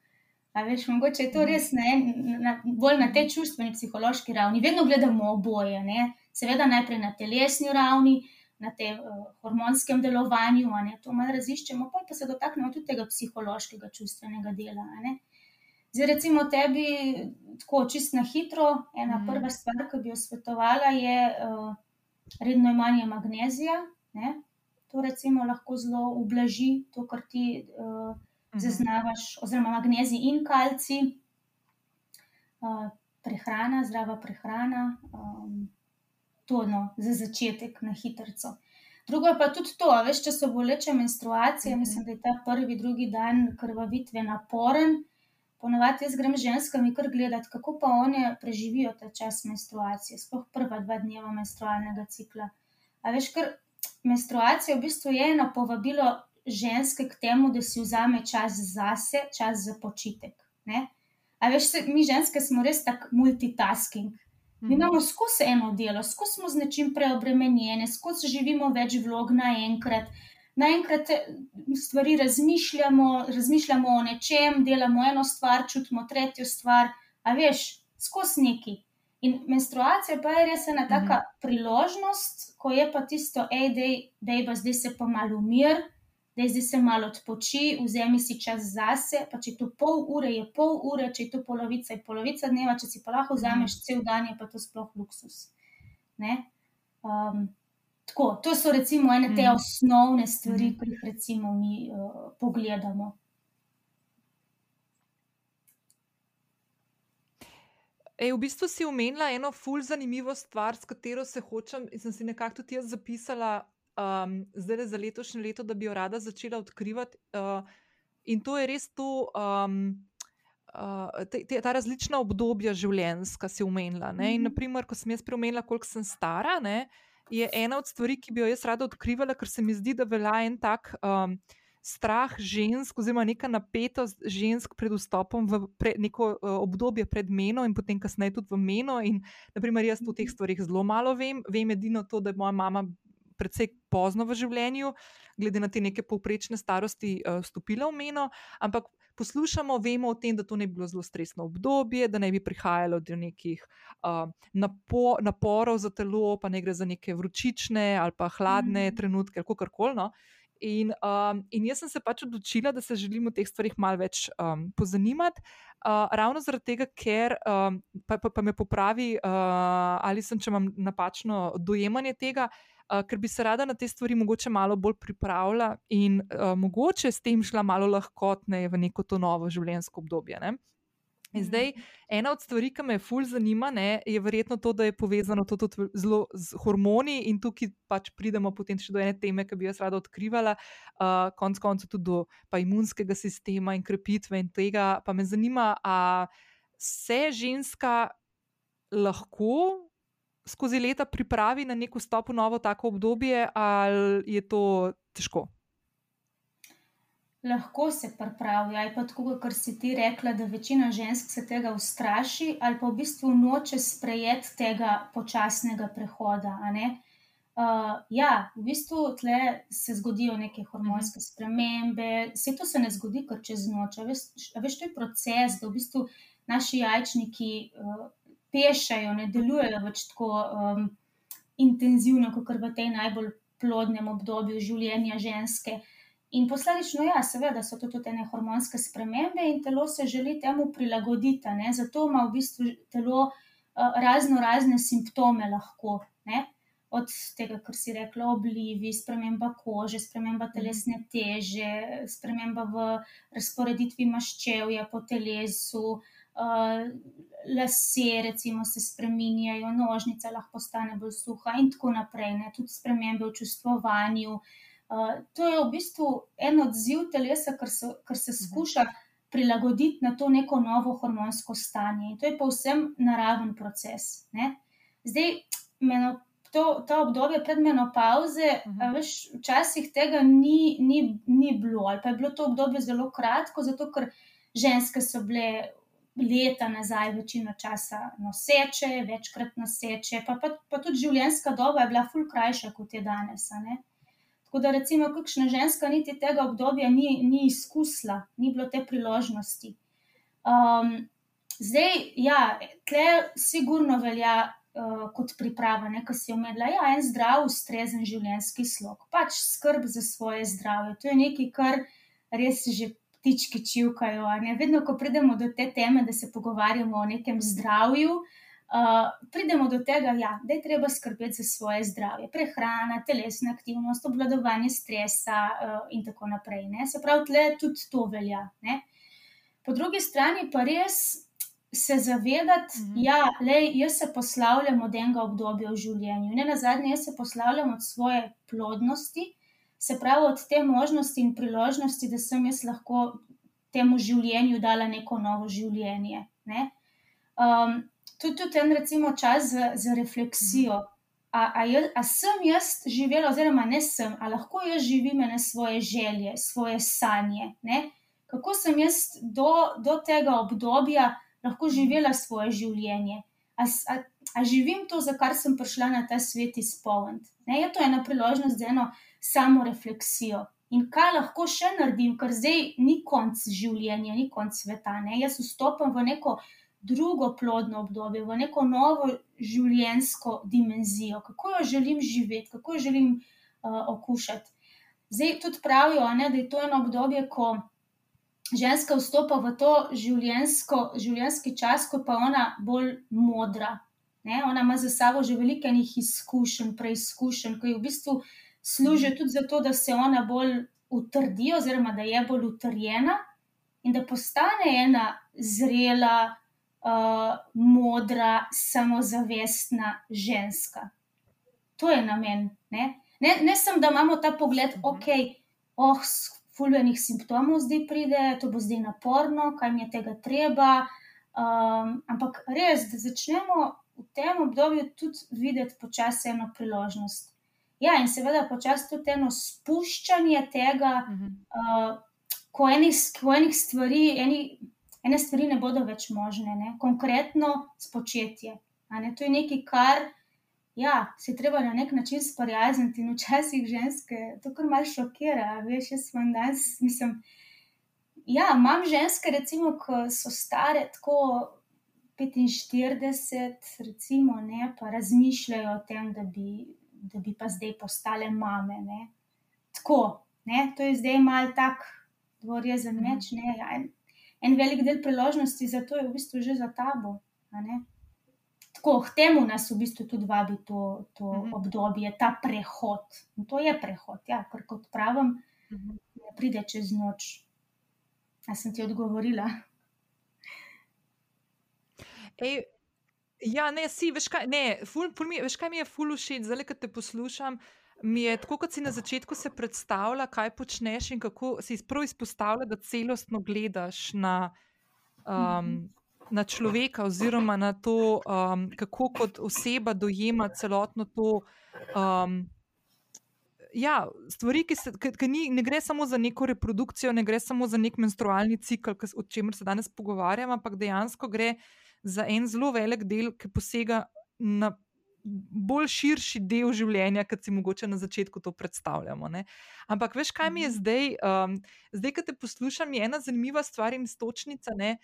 A veš, mogoče je to res ne, na, bolj na tej čustveni, psihološki ravni. Vedno gledamo oboje, ne? Seveda najprej na telesni ravni, na tem uh, hormonskem delovanju, ne, to malo raziščemo, pa, pa se dotaknemo tudi tega psihološkega, čustvenega dela. Zdaj, recimo, tebi, tako čist na hitro, ena mm. prva stvar, ki bi jo svetovala, je uh, redno imanje magnezija. Ne? To recimo lahko zelo ublaži to, kar ti uh, zaznavaš, oziroma magnezij in kalci, uh, prehrana, zdrava prehrana. Um, to no, za začetek na hitro. Drugo je pa tudi to, veš, če so boleče menstruacije, mhm. mislim, da je ta prvi, drugi dan krvavitve naporen. Ponovadi jaz grem ženskami kar gledati, kako pa one preživijo ta čas menstruacije, sploh prva dva dneva menstrualnega cikla. A veš, ker menstruacija v bistvu je eno povabilo ženske k temu, da si vzame čas zase, čas za počitek. Ne? A veš, mi ženske smo res tako multitasking. Mi mhm. imamo skozi eno delo, skozi smo z nečim preobremenjeni, skozi živimo več vlog naenkrat. Naenkrat eh, stvari razmišljamo, razmišljamo o nečem, delamo eno stvar, čutimo tretjo stvar, a veš, skozi neki. In menstruacija pa je res ena taka mm -hmm. priložnost, ko je pa tisto, hej, da je pa zdaj se pa malo umir, da zdaj se malo odpoči, vzemi si čas zase. Pa če je to pol ure, je pol ure, če je to polovica, je polovica dneva, če si pa lahko vzameš mm. cel dan, je pa to sploh luksus. Um, tako, to so recimo ene te mm. osnovne stvari, mm. ki jih recimo mi uh, pogledamo. Ej, v bistvu si omenila eno fulj zanimivo stvar, s katero se hočem in sem si nekako tudi jaz zapisala um, zdaj za letošnje leto, da bi jo rada začela odkrivati. Uh, in to je res to, um, uh, te, te, ta različna obdobja življenjska, si umenila. Ne? In, mhm. naprimer, ko sem jaz preomenila, koliko sem stara, ne, je ena od stvari, ki bi jo jaz rada odkrivala, ker se mi zdi, da velja en tak. Um, Strah žensk, oziroma neka napetost žensk pred vstopom v pre, neko uh, obdobje pred menom, in potem kasneje tudi v meno. In, naprimer, jaz o teh mhm. stvarih zelo malo vem. Vem edino to, da je moja mama precej pozno v življenju, glede na te neke povprečne starosti, uh, vstopila v meno. Ampak poslušamo, vemo o tem, da to ne bi bilo zelo stresno obdobje, da ne bi prihajalo do nekih uh, napo naporov za telo, pa ne gre za neke vročične ali pa hladne mm. trenutke, kako koli. No? In, um, in jaz sem se pač odločila, da se želim o teh stvarih malo več um, pozanimati, uh, ravno zaradi tega, ker um, pa, pa, pa me popravi, uh, ali sem, če imam napačno dojemanje tega, uh, ker bi se rada na te stvari mogoče malo bolj pripravila in uh, mogoče s tem šla malo lahkotneje v neko to novo življenjsko obdobje. Ne? In zdaj, mhm. ena od stvari, ki me fulj zanima, ne, je verjetno to, da je povezano to tudi zelo z hormoni, in tukaj pač pridemo potem še do ene teme, ki bi jaz rada odkrivala, uh, konec koncev tudi do imunskega sistema in krepitve in tega. Pa me zanima, ali se ženska lahko skozi leta pripravi na neko stop v novo tako obdobje, ali je to težko lahko se pripravi, ali pa tako, kot si ti rekla, da večina žensk se tega ustraši, ali pa v bistvu noče sprejeti tega počasnega prehoda. Uh, ja, v bistvu tle se zgodijo neke hormonske mhm. spremembe, vse to se ne zgodi kar čez noč. Veš, veš, to je proces, da v bistvu naši jajčniki uh, pešajo, ne delujejo več tako um, intenzivno, kot v tej najbolj plodnem obdobju življenja ženske. In posledično, ja, seveda so to tudi ene hormonske spremembe in telo se želi temu prilagoditi. Ne? Zato ima v bistvu telo uh, razno razne simptome lahko. Ne? Od tega, kar si rekla, oblivi, sprememba kože, sprememba mhm. telesne teže, sprememba v razporeditvi maščevja po telesu, uh, lase, recimo, se spremenjajo, nožnica lahko postane bolj suha in tako naprej. Ne? Tudi spremembe v čustvovanju. Uh, to je v bistvu en odziv telesa, ker se, ker se mhm. skuša prilagoditi na to neko novo hormonsko stanje. In to je povsem naraven proces. Ne? Zdaj, meno, to, to obdobje pred menopauze, mhm. veš, včasih tega ni, ni, ni bilo, ali pa je bilo to obdobje zelo kratko, zato ker ženske so bile. Leta nazaj, večino časa noseče, večkrat noseče, pa, pa, pa tudi življenjska doba je bila ful krajša kot je danes. Tako da, recimo, kakšna ženska niti tega obdobja ni, ni izkusila, ni bilo te priložnosti. Um, zdaj, ja, tle sigurno velja uh, kot priprava, nekaj si omedla. Ja, en zdrav, ustrezen življenjski slog, pač skrb za svoje zdravje. To je nekaj, kar res že ptički čivkajo. Vedno, ko pridemo do te teme, da se pogovarjamo o nekem zdravju. Uh, pridemo do tega, ja, da je treba skrbeti za svoje zdravje, prehrana, telesna aktivnost, obvladovanje stresa uh, in tako naprej. Ne? Se pravi, tle tudi to velja. Ne? Po drugi strani pa res se zavedati, da mm -hmm. ja, jaz se poslavljam od enega obdobja v življenju. Ne na zadnje, jaz se poslavljam od svoje plodnosti, se pravi od te možnosti in priložnosti, da sem jaz lahko temu življenju dala neko novo življenje. Ne? Um, tudi, tudi en recimo čas za, za refleksijo. A, a, jaz, a sem jaz živela, oziroma ne sem, ali lahko jaz živim ene svoje želje, svoje sanje. Ne? Kako sem jaz do, do tega obdobja lahko živela svoje življenje? A, a, a živim to, za kar sem prišla na ta svet izpolniti? Je to ena priložnost za eno samo refleksijo. In kaj lahko še naredim, ker zdaj ni konc življenja, ni konc sveta. Ne? Jaz vstopam v neko drugo plodno obdobje, v neko novo življenjsko dimenzijo, kako jo želim živeti, kako jo želim uh, okušati. Zdaj tudi pravijo, ne, da je to eno obdobje, ko ženska vstopa v to življenjski čas, ko pa ona bolj modra. Ne, ona ima za sabo že veliko enih izkušenj, preizkušenj, ki v bistvu služijo tudi za to, da se ona bolj utrdi, oziroma da je bolj utrjena in da postane ena zrela, uh, modra, samozavestna ženska. To je namen. Ne, ne, ne sem, da imamo ta pogled, mhm. ok, oh, fulvenih simptomov zdaj pride, to bo zdaj naporno, kaj mi je tega treba. Um, ampak res, da začnemo v tem obdobju tudi videti počasi eno priložnost. Ja, in seveda počasi tudi eno spuščanje tega, uh -huh. uh, ko enih, ko enih stvari, enih ene stvari ne bodo več možne, ne? konkretno spočetje. To je nekaj, kar ja, se treba na nek način sprijazniti in včasih ženske to kar malce šokira. Veš, jaz sem danes, mislim. ja, imam ženske, recimo, ki so stare tako 45, recimo, ne, pa razmišljajo o tem, da bi, da bi pa zdaj postale mame. Ne. Tako, ne, to je zdaj mal tak dvorezen meč. Ne, ja, en, en velik del priložnosti za to je v bistvu že za tabo. Tako, k temu nas v bistvu tudi vabi to, to uh -huh. obdobje, ta prehod. In to je prehod, ja, ker kot pravim, uh -huh. ne pride čez noč. A sem ti odgovorila? Ej, ja, ne, si, veš kaj, ne, ful, ful mi, veš kaj mi je ful všeč, zdaj, ko te poslušam. Mi je tako, kot si na začetku se predstavlja, kaj počneš in kako si prvo izpostavlja, da celostno gledaš na, um, na človeka, oziroma na to, um, kako kot oseba dojema celotno to. Um, ja, stvari, ki, se, ki, ki ni, ne gre samo za neko reprodukcijo, ne gre samo za nek menstrualni cikl, o čemer se danes pogovarjamo, ampak dejansko gre za en zelo velik del, ki posega na bolj širši del življenja, kot si mogoče na začetku to predstavljamo. Ne? Ampak veš, kaj mi je mhm. zdaj, um, zdaj, ko te poslušam, je ena zanimiva stvar in stočnica. Ne?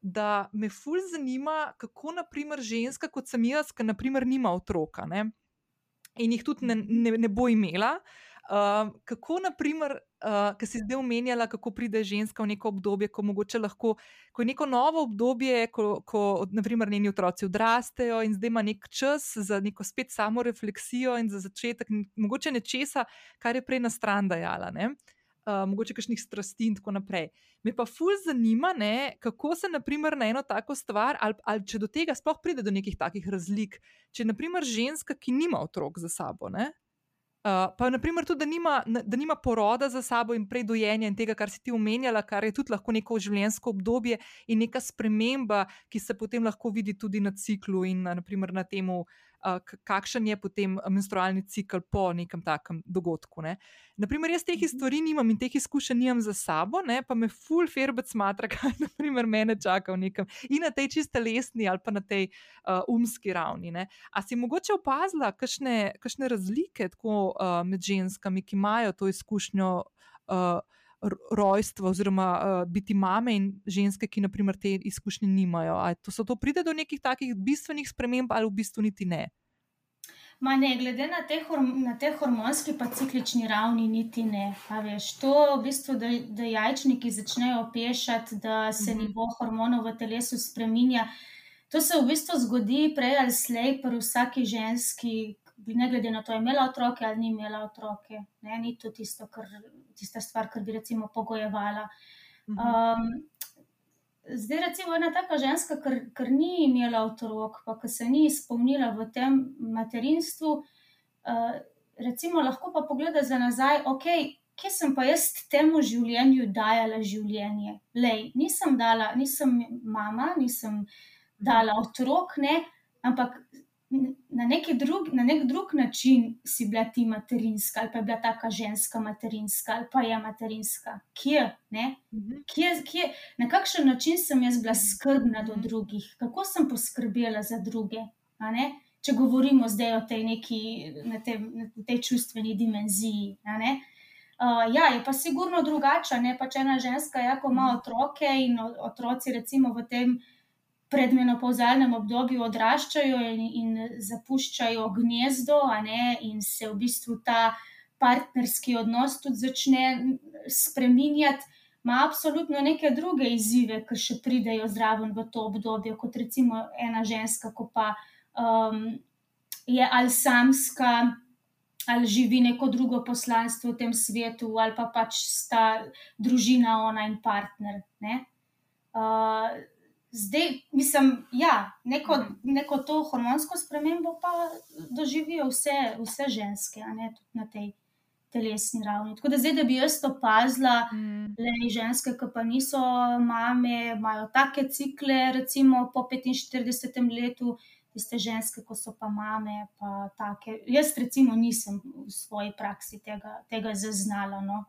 Da me fulj zanima, kako naprimer ženska, kot sem jaz, ki naprimer nima otroka ne? in jih tudi ne, ne, ne bo imela, uh, kako naprimer uh, ki si zdaj omenjala, kako pride ženska v neko obdobje, ko mogoče lahko, ko je neko novo obdobje, ko, ko naprimer njeni otroci odrastejo in zdaj ima nek čas za neko spet samo refleksijo in za začetek, mogoče nečesa, kar je prej na stran dajala. Ne? Uh, mogoče kakšnih strasti in tako naprej. Me pa fulj zanima, ne, kako se naprimer, na eno tako stvar, ali, ali če do tega sploh pride do nekih takih razlik. Če je naprimer ženska, ki nima otrok za sabo, ne, Uh, pa, naprimer, tudi, da nima, da nima poroda za sabo in predojenja in tega, kar si ti omenjala, kar je tudi lahko neko življenjsko obdobje in neka sprememba, ki se potem lahko vidi tudi na ciklu in na, naprimer, na tem, uh, kakšen je potem menstrualni cikl po nekem takem dogodku. Ne. Naprimer, jaz teh mhm. stvari nimam in teh izkušenj nimam za sabo, ne, pa me full ferbec smatra, kaj naprimer, mene čaka v nekem in na tej čiste lesni ali pa na tej uh, umski ravni. Ne. A si mogoče opazila kakšne razlike tako, uh, med ženskami, ki imajo to izkušnjo? Uh, Rojstvo, oziroma uh, biti mame in ženske, ki naprimer te izkušnje nimajo. Ali to so to pride do nekih takih bistvenih sprememb, ali v bistvu niti ne? Ma ne, glede na te, na te hormonski pa ciklični ravni, niti ne. Veš, to v bistvu, da, da jajčniki začnejo pešati, da se -hmm. nivo hormonov v telesu spremenja. To se v bistvu zgodi prej ali slej, pri vsaki ženski, ne glede na to, je imela otroke ali ni imela otroke. Ne, ni to tisto, kar, tista stvar, ki bi recimo pogojevala. Um, zdaj, recimo, ena taka ženska, ker ni imela otrok, pa ki se ni izpolnila v tem materinstvu, uh, recimo, lahko pa pogleda za nazaj, ok. Kje sem pa jaz temu življenju dajala življenje? Lej, nisem dala, nisem mama, nisem dala otrok, ne, ampak na, drug, na nek drug način si bila ti materinska, ali pa je bila taka ženska materinska, ali pa je materinska. Kje, mhm. kje, kje, na kakšen način sem jaz bila skrbna do drugih, kako sem poskrbela za druge. Če govorimo zdaj o tej neki, na tej, na tej čustveni dimenziji. Uh, ja, je pa sigurno drugače, ne če ena ženska, jako ima mhm. otroke in otroci, recimo v tem predmenopauzalnem obdobju odraščajo in, in zapuščajo gnezdo, in se v bistvu ta partnerski odnos tudi začne spreminjati, ima absolutno neke druge izzive, ki še pridejo zraven v to obdobje, kot recimo ena ženska, ko pa um, je ali samska. Ali živi neko drugo poslanstvo v tem svetu, ali pa pač sta družina, ona in partner. Uh, Zdaj, mislim, ja, neko, mhm. neko to hormonsko spremembo pa doživijo vse, vse ženske, ne tudi na tej telesni ravni. Tako da zdaj, da bi jaz opazila, mm. le ženske, ki pa niso mame, imajo take cikle, recimo po 45 letu, tiste ženske, ko so pa mame, pa take. Jaz, recimo, nisem v svoji praksi tega, tega zaznala. No.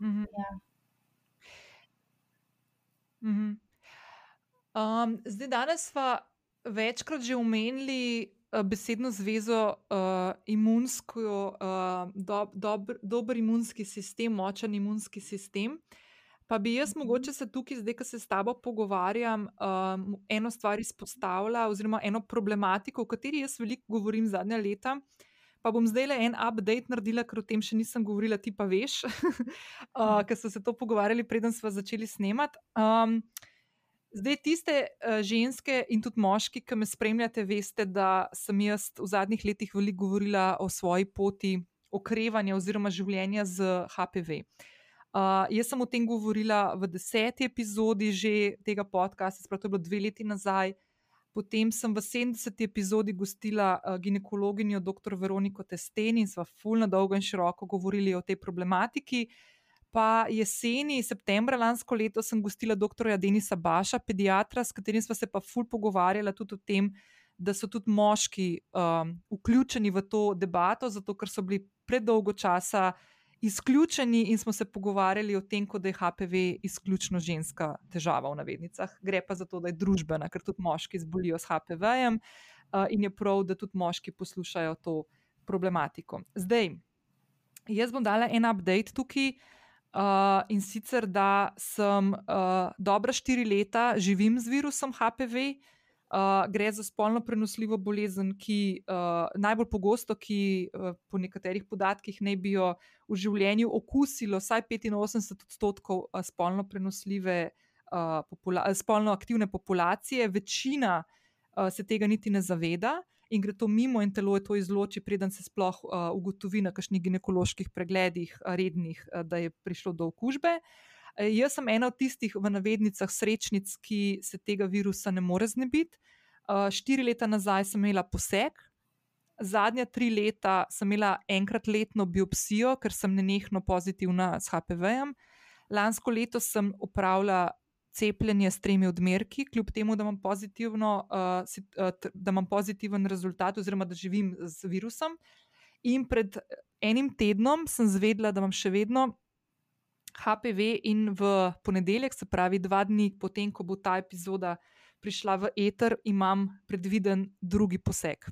Mm -hmm. ja. mm -hmm. Um, zdaj, danes smo večkrat že omenili uh, besedno zvezo uh, imunsko, uh, do, dober, dober imunski sistem, močen imunski sistem. Pa bi jaz mogoče se tukaj, zdaj, ko se s tabo pogovarjam, um, eno stvar izpostavila, oziroma eno problematiko, o kateri jaz veliko govorim zadnja leta. Pa bom zdaj le en update naredila, ker o tem še nisem govorila, ti pa veš, uh, ker so se to pogovarjali, preden smo začeli snemati. Um, zdaj, tiste uh, ženske in tudi moški, ki me spremljate, veste, da sem jaz v zadnjih letih veliko govorila o svoji poti okrevanja oziroma življenja z HPV. Uh, jaz sem o tem govorila v deseti epizodi že tega podcasta, spravo to je bilo dve leti nazaj. Potem sem v 70. epizodi gostila uh, ginekologinjo dr. Veroniko Testen in sva fulno dolgo in široko govorili o tej problematiki. Pa jeseni, septembra lansko leto, sem gostila dr. Denisa Baša, pediatra, s katerim sva se pa ful pogovarjala tudi o tem, da so tudi moški um, vključeni v to debato, zato ker so bili predolgo časa izključeni in smo se pogovarjali o tem, da je HPV izključno ženska težava v navednicah. Gre pa za to, da je družbena, ker tudi moški zbolijo s HPV-jem uh, in je prav, da tudi moški poslušajo to problematiko. Zdaj, jaz bom dala en update tukaj. Uh, in sicer, da sem uh, dobra štiri leta živim z virusom HPV, uh, Uh, gre za spolno prenosljivo bolezen, ki uh, najbolj pogosto, ki uh, po nekaterih podatkih ne bi jo v življenju okusilo, vsaj 85 odstotkov uh, spolno prenosljive, uh, popula spolno aktivne populacije, večina uh, se tega niti ne zaveda in gre to mimo in telo je to izloči, preden se sploh uh, ugotovi na kakšnih ginekoloških pregledih, rednih, uh, da je prišlo do okužbe. Uh, jaz sem ena od tistih v navednicah srečnic, ki se tega virusa ne more znebiti. Eh, štiri leta nazaj sem imela poseg, zadnja tri leta sem imela enkrat letno biopsijo, ker sem nenehno pozitivna s HPV-jem. Lansko leto sem upravljala cepljenje s tremi odmerki, kljub temu, da imam, uh, da imam pozitiven rezultat, oziroma da živim z virusom. In pred enim tednom sem zvedela, da imam še vedno HPV in v ponedeljek, se pravi dva dni potem, ko bo ta epizoda prišla v eter, imam predviden drugi poseg.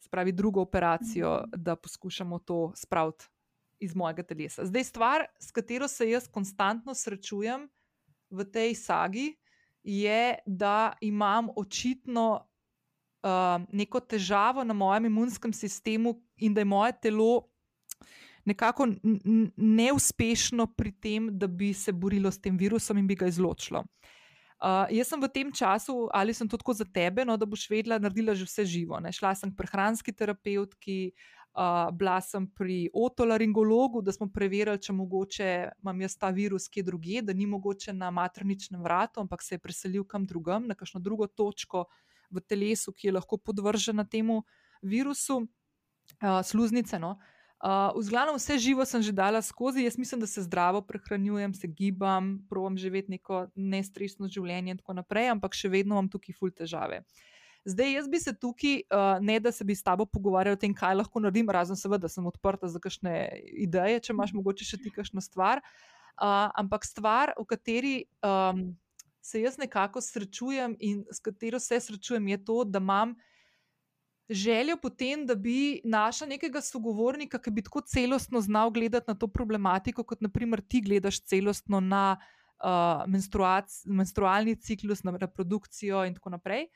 Se pravi, drugo operacijo, mhm. da poskušamo to spraviti iz mojega telesa. Zdaj, stvar, s katero se jaz konstantno srečujem v tej sagi, je, da imam očitno uh, neko težavo na mojem imunskem sistemu in da je moje telo nekako neuspešno pri tem, da bi se borilo s tem virusom in bi ga izločilo. Uh, jaz sem v tem času, ali sem to tako za tebe, no, da boš vedela, naredila že vse živo. Ne? Šla sem k prehranski terapeutki, uh, bila sem pri otolaringologu, da smo preverili, če mogoče imam jaz ta virus kje drugje, da ni mogoče na materničnem vratu, ampak se je preselil kam drugam, na kakšno drugo točko v telesu, ki je lahko podvržena temu virusu, uh, sluznice. No? Uh, Uh, v glavnem, vse živo sem že dala skozi, jaz mislim, da se zdravo prehranjujem, se gibam, provam živeti neko nestresno življenje in tako naprej, ampak še vedno imam tukaj ful težave. Zdaj, jaz bi se tukaj, uh, ne da se bi s tabo pogovarjal o tem, kaj lahko naredim, razen seveda, da sem odprta za kakšne ideje, če imaš mogoče še ti kakšno stvar. Uh, ampak stvar, v kateri um, se jaz nekako srečujem in s katero se srečujem, je to, da imam željo potem, da bi našla nekega sogovornika, ki bi tako celostno znal gledati na to problematiko, kot naprimer ti gledaš celostno na uh, menstrualni ciklus, na reprodukcijo in tako naprej.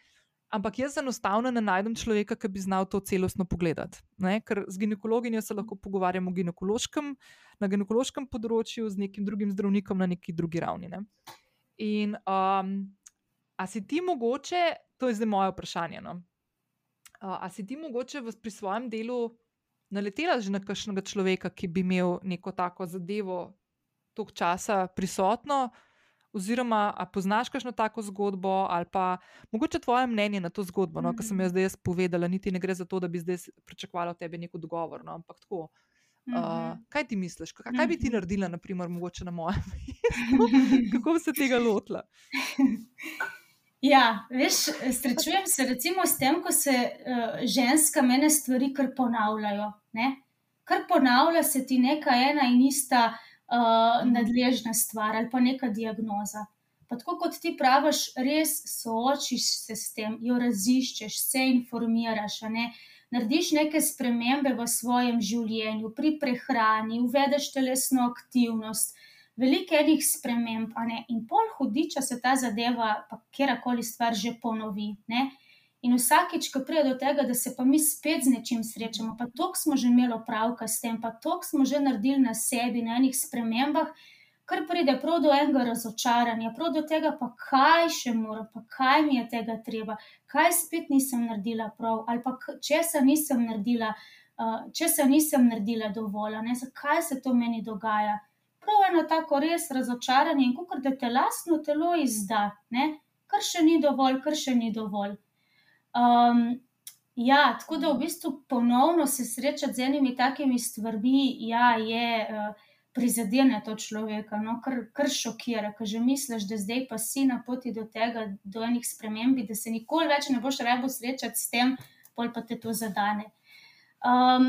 Ampak jaz enostavno ne najdem človeka, ki bi znal to celostno pogledati. Ne? Ker z ginekologinjo se lahko pogovarjamo ginekološkem, na ginekološkem področju, z nekim drugim zdravnikom na neki drugi ravni. Ne? In um, a si ti mogoče, to je zdaj moje vprašanje. No? Uh, a si ti mogoče v, pri svojem delu naletela že na kakšnega človeka, ki bi imel neko tako zadevo toliko časa prisotno, oziroma a poznaš kakšno tako zgodbo, ali pa mogoče tvoje mnenje na to zgodbo, no, mm -hmm. ki sem jo zdaj povedala, niti ne gre za to, da bi zdaj pričakovala od tebe neko odgovor, no, ampak tako. Uh, kaj ti misliš, kaj, kaj bi ti mhm. naredila, naprimer, mogoče na mojem mestu? Kako bi se tega lotila? Ja, veš, srečujem se recimo s tem, ko se uh, ženska mene stvari kar ponavljajo. Ne? Kar ponavlja se ti neka ena in ista uh, nadležna stvar ali pa neka diagnoza. Pa tako kot ti praviš, res soočiš se s tem, jo raziščeš, se informiraš, ne? narediš neke spremembe v svojem življenju, pri prehrani, uvedeš telesno aktivnost, veliko enih sprememb, in pol hudiča se ta zadeva, pa kjerkoli stvar že ponovi. Ne? In vsakeč, ko pride do tega, da se pa mi spet z nečim srečamo, pa toliko smo že imeli opravka s tem, pa toliko smo že naredili na sebi, na enih spremembah, kar pride prav do enega razočaranja, prav do tega, pa kaj še mora, pa kaj mi je tega treba, kaj spet nisem naredila prav, ali pa česa nisem naredila, uh, česa nisem naredila dovolj, ne, zakaj se to meni dogaja prav eno tako res razočaranje in kako da te lastno telo izda, ne? kar še ni dovolj, kar še ni dovolj. Um, ja, tako da v bistvu ponovno se srečati z enimi takimi stvarmi, ja, je. Uh, Prizadene to človeka, no, kar, kar šokira, ker že misliš, da zdaj pa si na poti do tega, do enih sprememb, da se nikoli več ne boš rabo srečati s tem, pol pa te to zadane. Um,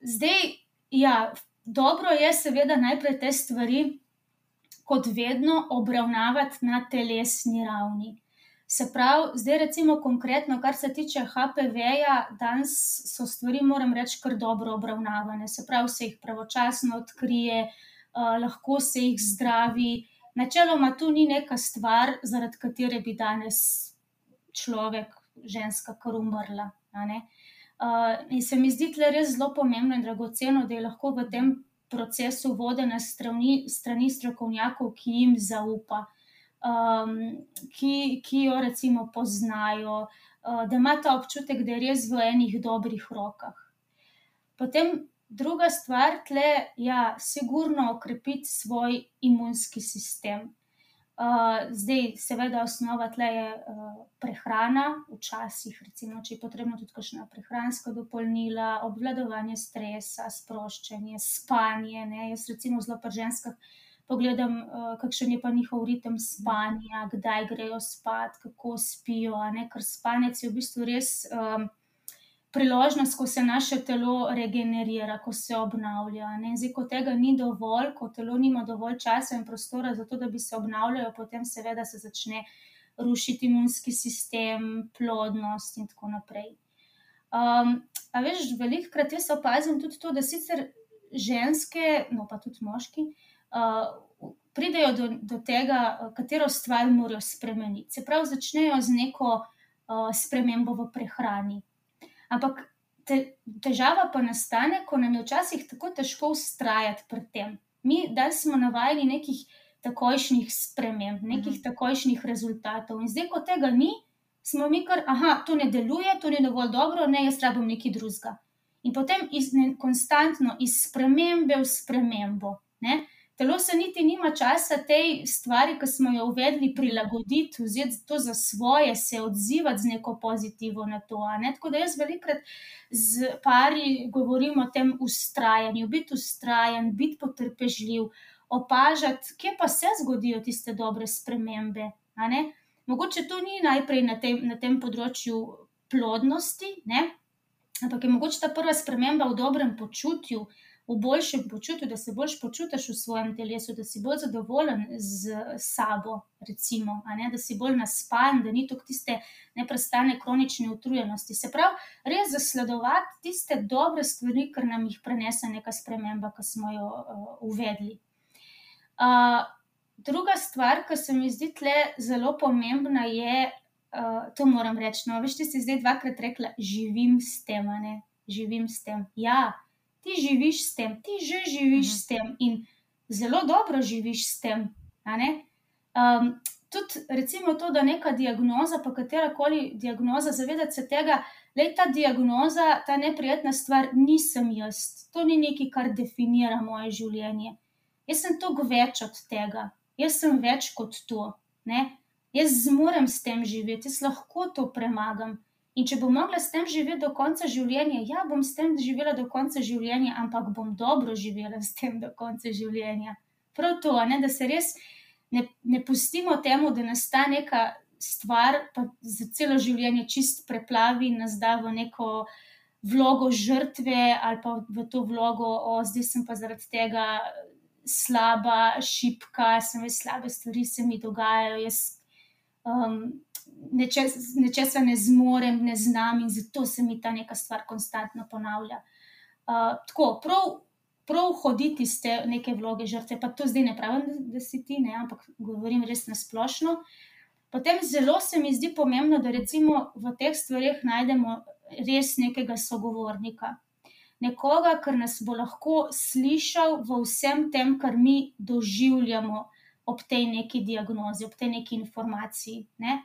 zdaj, ja, dobro je, seveda, najprej te stvari, kot vedno, obravnavati na telesni ravni. Se pravi, zdaj, recimo, konkretno, kar se tiče HPV-ja, danes so stvari, moram reči, kar dobro obravnavane. Se pravi, se jih pravočasno odkrije, uh, lahko se jih zdravi. Načeloma, tu ni neka stvar, zaradi katere bi danes človek, ženska, kar umrla. Uh, in se mi zdi tle res zelo pomembno in dragoceno, da je lahko v tem procesu vodena strani, strani strokovnjakov, ki jim zaupa, um, ki, ki jo recimo poznajo, uh, da ima ta občutek, da je res v enih dobrih rokah. Potem druga stvar, tle, ja, sigurno okrepiti svoj imunski sistem. Uh, zdaj, seveda, osnova tle je uh, prehrana, včasih, recimo, če je potrebno tudi kakšna prehranska dopolnila, obvladovanje stresa, sproščanje, spanje. Ne? Jaz, recimo, zelo pri ženskah pogledam, uh, kakšen je pa njihov ritem spanja, kdaj grejo spat, kako spijo, ker spanec je v bistvu res. Um, priložnost, ko se naše telo regenerira, ko se obnavlja. Zdaj, ko tega ni dovolj, ko telo nima dovolj časa in prostora za to, da bi se obnavljalo, potem seveda se začne rušiti imunski sistem, plodnost in tako naprej. Um, a veš, velikokrat jaz opazim tudi to, da sicer ženske, no pa tudi moški, uh, pridejo do, do tega, katero stvar morajo spremeniti. Se pravi, začnejo z neko uh, spremembo v prehrani. Ampak te, težava pa nastane, ko nam je včasih tako težko ustrajati pri tem. Mi, da smo navajeni nekih takojšnjih sprememb, nekih mhm. takojšnjih rezultatov. In zdaj, ko tega ni, smo mi kar, ah, to ne deluje, to ni dovolj dobro, ne, jaz rabim nekaj drugega. In potem iz, ne, konstantno iz spremembe v spremembo. Ne, telo se niti nima časa tej stvari, ki smo jo uvedli, prilagoditi, vzeti to za svoje, se odzivati z neko pozitivno na to. Tako da jaz velikrat z pari govorim o tem ustrajanju, biti ustrajen, biti potrpežljiv, opažati, kje pa se zgodijo tiste dobre spremembe. Mogoče to ni najprej na tem, na tem področju plodnosti, ne? ampak je mogoče ta prva sprememba v dobrem počutju v boljšem počutju, da se boljš počutiš v svojem telesu, da si bolj zadovoljen z sabo, recimo, da si bolj naspan, da ni to tiste neprestane kronične utrujenosti. Se pravi, res zasledovati tiste dobre stvari, ker nam jih prenese neka sprememba, ki smo jo uh, uvedli. Uh, druga stvar, ki se mi zdi tle zelo pomembna, je, uh, to moram reči. No, veš, ti si zdaj dvakrat rekla, živim s tem, ne, živim s tem. Ja, ti živiš s tem, ti že živiš mhm. s tem in zelo dobro živiš s tem. Um, tudi, recimo, to, da neka diagnoza, pa katera koli diagnoza, zavedati se tega, da je ta diagnoza, ta neprijetna stvar, nisem jaz. To ni nekaj, kar definira moje življenje. Jaz sem toliko več od tega, jaz sem več kot to. Ne? Jaz zmorem s tem živeti, jaz lahko to premagam. In če bom mogla s tem živeti do konca življenja, ja, bom s tem živela do konca življenja, ampak bom dobro živela s tem do konca življenja. Prav to, ne, da se res ne, ne pustimo temu, da nas ta neka stvar za celo življenje čist preplavi in nas da v neko vlogo žrtve ali pa v to vlogo, o zdaj sem pa zaradi tega slaba, šipka, sem veš, slabe stvari se mi dogajajo. Jaz, um, nečesa, nečesa ne zmorem, ne znam in zato se mi ta neka stvar konstantno ponavlja. Uh, tako, prav prav hoditi iz te neke vloge žrtve, pa to zdaj ne pravim, da si ti, ne, ampak govorim res na splošno. Potem zelo se mi zdi pomembno, da recimo v teh stvarih najdemo res nekega sogovornika. Nekoga, ki nas bo lahko slišal v vsem tem, kar mi doživljamo ob tej neki diagnozi, ob tej neki informaciji. Ne?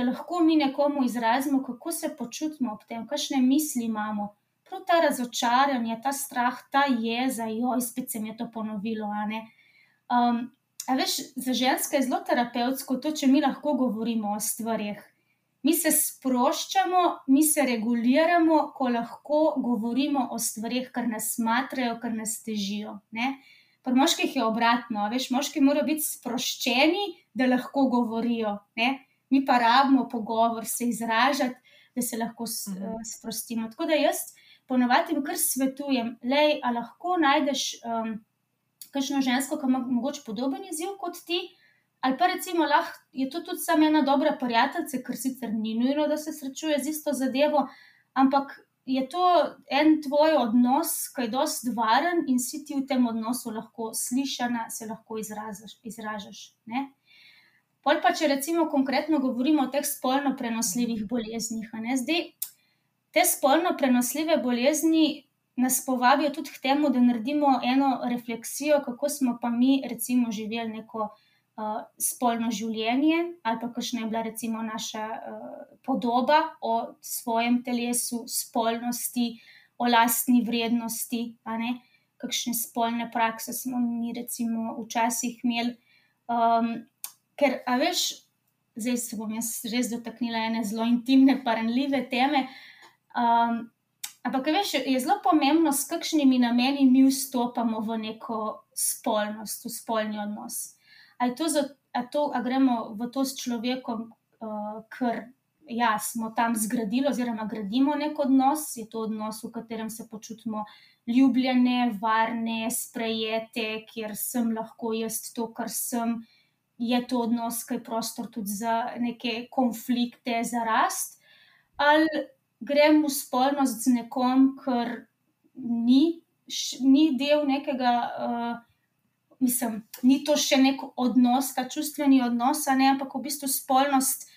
Da lahko mi nekomu izrazimo, kako se počutimo ob tem, kakšne misli imamo, prav ta razočaranje, ta strah, ta jeza, joj, spet se mi je to ponovilo. Um, a veš, za ženske je zelo terapevtsko to, če mi lahko govorimo o stvarih. Mi se sproščamo, mi se reguliramo, ko lahko govorimo o stvarih, kar nas smatrajo, kar nas težijo. Ne? Pri moških je obratno, veš, moški morajo biti sproščeni, da lahko govorijo, ne? Mi pa rabimo pogovor, se izražati, da se lahko mhm. sprostimo. Tako da jaz ponovadi kar svetujem, da lahko najdeš um, kakšno žensko, ki ima morda podoben izziv kot ti. Ali pa recimo, lahko je to tudi samo ena dobra prijateljica, ker sicer ni nujno, da se srečuje z isto zadevo, ampak je to en tvoj odnos, ki je dosti varen in si ti v tem odnosu lahko slišana, se lahko izražaš. izražaš Pol pa, če recimo konkretno govorimo o teh spolno prenosljivih boleznih, zdaj te spolno prenosljive bolezni nas povabijo tudi k temu, da naredimo eno refleksijo, kako smo pa mi, recimo, živeli neko uh, spolno življenje, ali pa kakšna je bila, recimo, naša uh, podoba o svojem telesu, spolnosti, o lastni vrednosti, kakšne spolne prakse smo mi, recimo, včasih imeli. Um, ker, a veš, zdaj se bom jaz res dotaknila ene zelo intimne, paranljive teme. Uh, Um, ampak, veš, je zelo pomembno, s kakšnimi nameni mi vstopamo v neko spolnost, v spolni odnos. Ali to, to, gremo v to s človekom, uh, ker ja, smo tam zgradili, oziroma gradimo nek odnos, je to odnos, v katerem se počutimo ljubljene, varne, sprejete, kjer sem lahko jaz to, kar sem. Je to odnos, ki je prostor tudi za neke konflikte, za rast, ali grem v spolnost z nekom, ker ni, ni del nekega, uh, mislim, ni to še nek odnos, ta čustveni odnos, ne, ampak v bistvu spolnost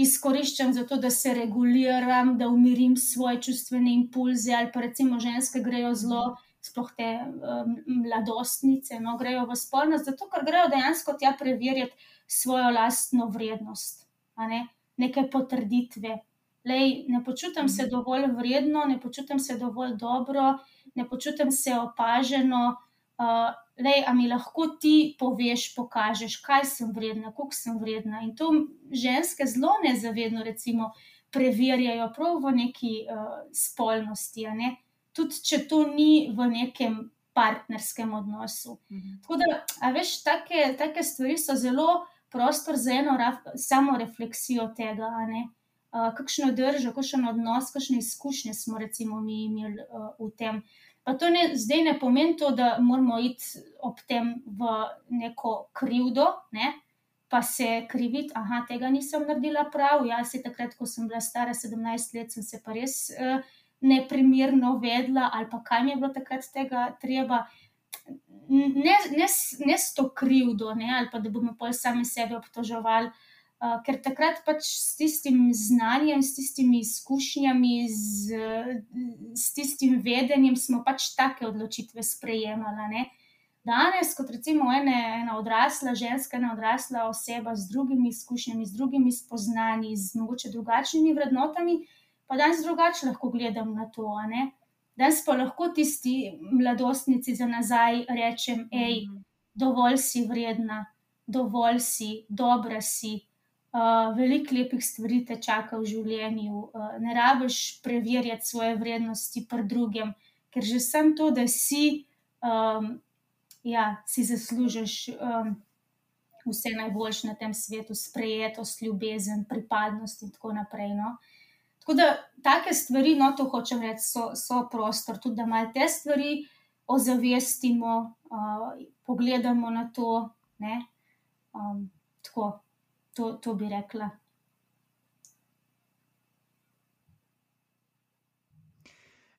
izkoriščam za to, da se reguliram, da umirim svoje čustvene impulze, ali pa recimo ženske grejo zelo. Sploh te um, mladostnice, no, grejo v spolnost, zato ker grejo dejansko tja preverjati svojo lastno vrednost, ne? neke potrditve, lej, ne počutim se mhm. dovolj vredno, ne počutim se dovolj dobro, ne počutim se opaženo. Uh, lej, a mi lahko ti poveš, pokažeš, kaj sem vredna, koliko sem vredna. In to ženske zelo nezavedno, recimo, preverjajo prav v neki uh, spolnosti, ne? Tudi če to ni v nekem partnerskem odnosu. Mhm. Tako da, veš, take, take stvari so zelo prostor za eno samo refleksijo tega. Uh, kakšno držo, kakšen odnos, kakšne izkušnje smo recimo mi imeli uh, v tem. Pa to ne, zdaj ne pomeni to, da moramo iti ob tem v neko krivdo, ne? pa se kriviti, da tega nisem naredila prav. Jaz se takrat, ko sem bila stara 17 let, sem se pa res uh, neprimerno vedla, ali pa kaj mi je bilo takrat tega treba. Ne, ne, ne s to krivdo, ne? ali pa da bomo pol sami sebe obtoževali. Uh, ker takrat pač s tistim znanjem, s tistimi izkušnjami, z, s tistim vedenjem smo pač take odločitve sprejemali. Ne? Danes, kot recimo ene, ena odrasla ženska, ena odrasla oseba z drugimi izkušnjami, z drugimi spoznanji, z mogoče drugačnimi vrednotami, pa danes drugače lahko gledam na to. Danes pa lahko tisti mladostnici za nazaj rečem: hej, mhm. dovolj si vredna, dovolj si, dobra si. Uh, veliko lepih stvari te čaka v življenju, uh, ne rabiš preverjati svoje vrednosti pri drugem, ker že sem to, da si, um, ja, si zaslužiš um, vse najboljše na tem svetu, sprejetost, ljubezen, pripadnost in tako naprej. No? Tako da take stvari, no to hočem reči, so, so prostor, tudi da malo te stvari ozavestimo, uh, pogledamo na to. Um, tako. To, to bi rekla.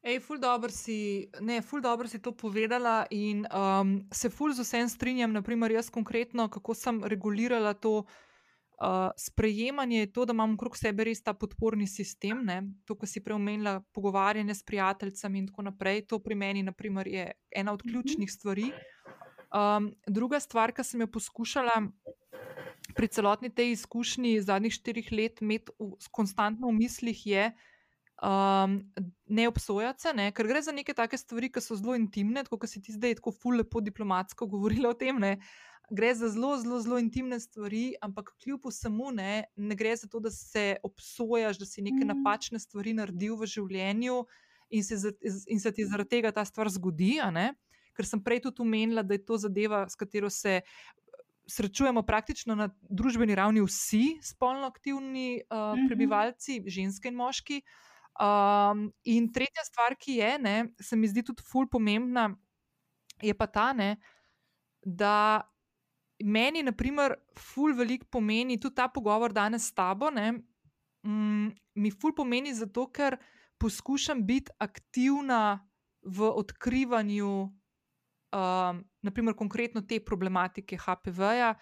Ej, ful dobro si, ne, ful dobro si to povedala in um, se ful z vsem strinjam. Naprimer, jaz konkretno, kako sem regulirala to uh, sprejemanje, to, da imam okrog sebe res ta podporni sistem, ne, to, kar si preomenila, pogovarjanje s prijateljicami in tako naprej. To pri meni, naprimer, je ena od Mhm. ključnih stvari. Um, druga stvar, ki sem jo poskušala pri celotni tej izkušnji zadnjih štirih let imeti v, konstantno v mislih, je um, ne obsojati se, ne? ker gre za neke take stvari, ki so zelo intimne, kot si ti zdaj tako ful lepo diplomatsko govorila o tem. Ne? Gre za zelo, zelo, zelo intimne stvari, ampak kljub vsemu ne, ne gre za to, da se obsojaš, da si neke Mhm. napačne stvari naredil v življenju in se, in se ti zaradi tega ta stvar zgodi. Ker sem prej tudi omenila, da je to zadeva, s katero se srečujemo praktično na družbeni ravni vsi spolno aktivni uh, prebivalci, ženske in moški. Um, in tretja stvar, ki je, ne, se mi zdi tudi ful pomembna, je pa ta, ne, da meni, na primer, ful veliko pomeni tudi ta pogovor danes s tabo. Ne, mm, mi ful pomeni zato, ker poskušam biti aktivna v odkrivanju, um, naprimer, konkretno te problematike HPV-ja.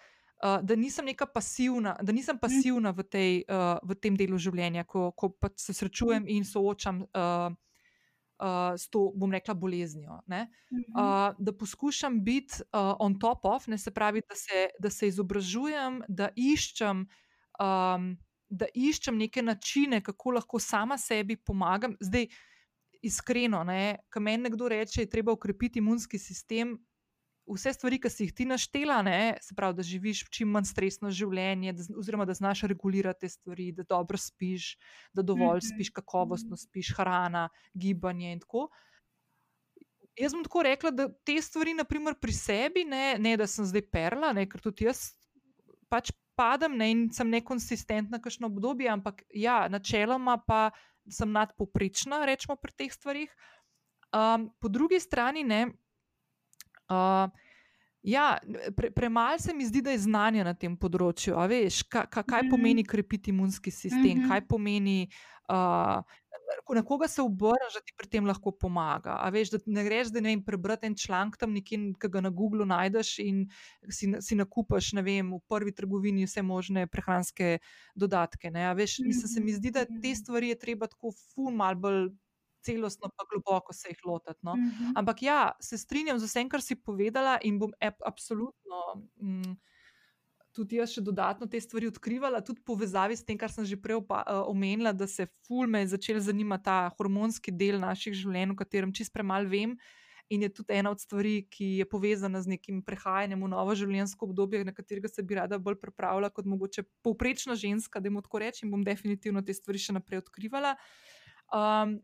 Uh, da nisem neka pasivna, da nisem pasivna v, tej, uh, v tem delu življenja, ko, ko pač se srečujem in soočam uh, uh, s to, bom rekla, boleznijo. Ne? Mhm. Uh, da poskušam biti uh, on top of, ne, se pravi, da se, da se izobražujem, da iščem, um, da iščem neke načine, kako lahko sama sebi pomagam. Zdaj, iskreno, ko meni nekdo reče, da je treba ukrepiti imunski sistem. Vse stvari, ki si jih ti naštela, ne, se pravi, da živiš čim manj stresno življenje, da, oziroma da znaš regulirati te stvari, da dobro spiš, da dovolj Mhm. spiš, kakovostno spiš, hrana, gibanje in tako. Jaz bom tako rekla, da te stvari, naprimer pri sebi, ne, ne da sem zdaj perla, ne, ker tudi jaz pač padam ne, in sem nekonsistentna, kakšno obdobje, ampak ja, načeloma pa sem nadpoprečna, rečemo pri teh stvarih. Um, po drugi strani, ne, uh, ja, pre, premalo se mi zdi, da je znanja na tem področju. a Veš, ka, ka, kaj Mhm. pomeni krepiti imunski sistem, Mhm. kaj pomeni. Uh, Na koga se obrneš, da ti pri tem lahko pomaga? A veš, da ne greš, da ne vem, prebrati en članek tam nekje, ki ga na Googlu najdeš in si, si nakupaš, ne vem, v prvi trgovini vse možne prehranske dodatke. Ne? A veš, mislim, se mi zdi, da te stvari je treba tako ful mal bolj celostno pa globoko se jih lotiti. No? Mhm. Ampak ja, se strinjam z vsem, kar si povedala in bom absolutno. Mm, Tudi jaz še dodatno te stvari odkrivala, tudi povezavi s tem, kar sem že prej opa- eh, omenila, da se ful me je začel zanimati ta hormonski del naših življenj, o katerem čist premalo vem. In je tudi ena od stvari, ki je povezana z nekim prehajanjem v novo življenjsko obdobje, na katerega se bi rada bolj pripravila, kot mogoče povprečna ženska, da jim tako rečem, bom definitivno te stvari še naprej odkrivala. Um,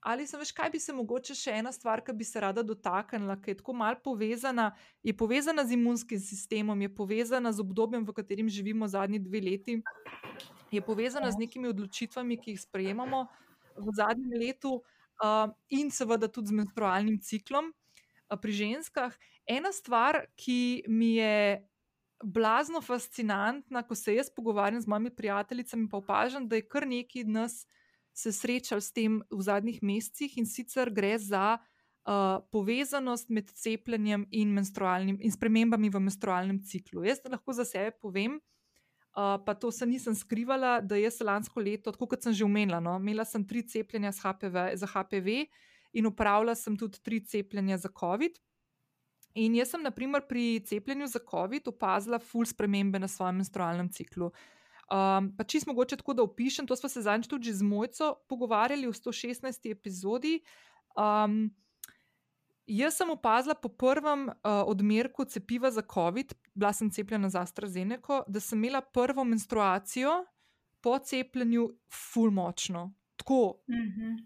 ali sem veš, kaj bi se mogoče še ena stvar, ki bi se rada dotaknila, ki je tako mal povezana, je povezana z imunskim sistemom, je povezana z obdobjem, v katerem živimo zadnji dve leti, je povezana z nekimi odločitvami, ki jih sprejemamo v zadnjem letu, uh, in seveda tudi z menstrualnim ciklom uh, pri ženskah. Ena stvar, ki mi je. Blazno fascinantna, ko se jaz pogovarjam z mojimi prijateljicami, pa opažam, da je kar nekaj nas se srečali s tem v zadnjih mesecih in sicer gre za uh, povezanost med cepljenjem in, in spremembami v menstrualnem ciklu. Jaz lahko za sebe povem, uh, pa to se nisem skrivala, da jaz lansko leto, tako kot sem že omenila, no, imela sem tri cepljenja HPV, za HPV in upravljala sem tudi tri cepljenja za COVID. In jaz sem, naprimer, pri cepljenju za COVID opazila ful spremembe na svojem menstrualnem ciklu. Um, pa čist mogoče tako, da opišem, to smo se zadnjič tudi z Mojco pogovarjali v 116. epizodi. Um, jaz sem opazila po prvem uh, odmerku cepiva za COVID, bila sem cepljena za AstraZeneca, da sem imela prvo menstruacijo po cepljenju ful močno. Tako, Mhm.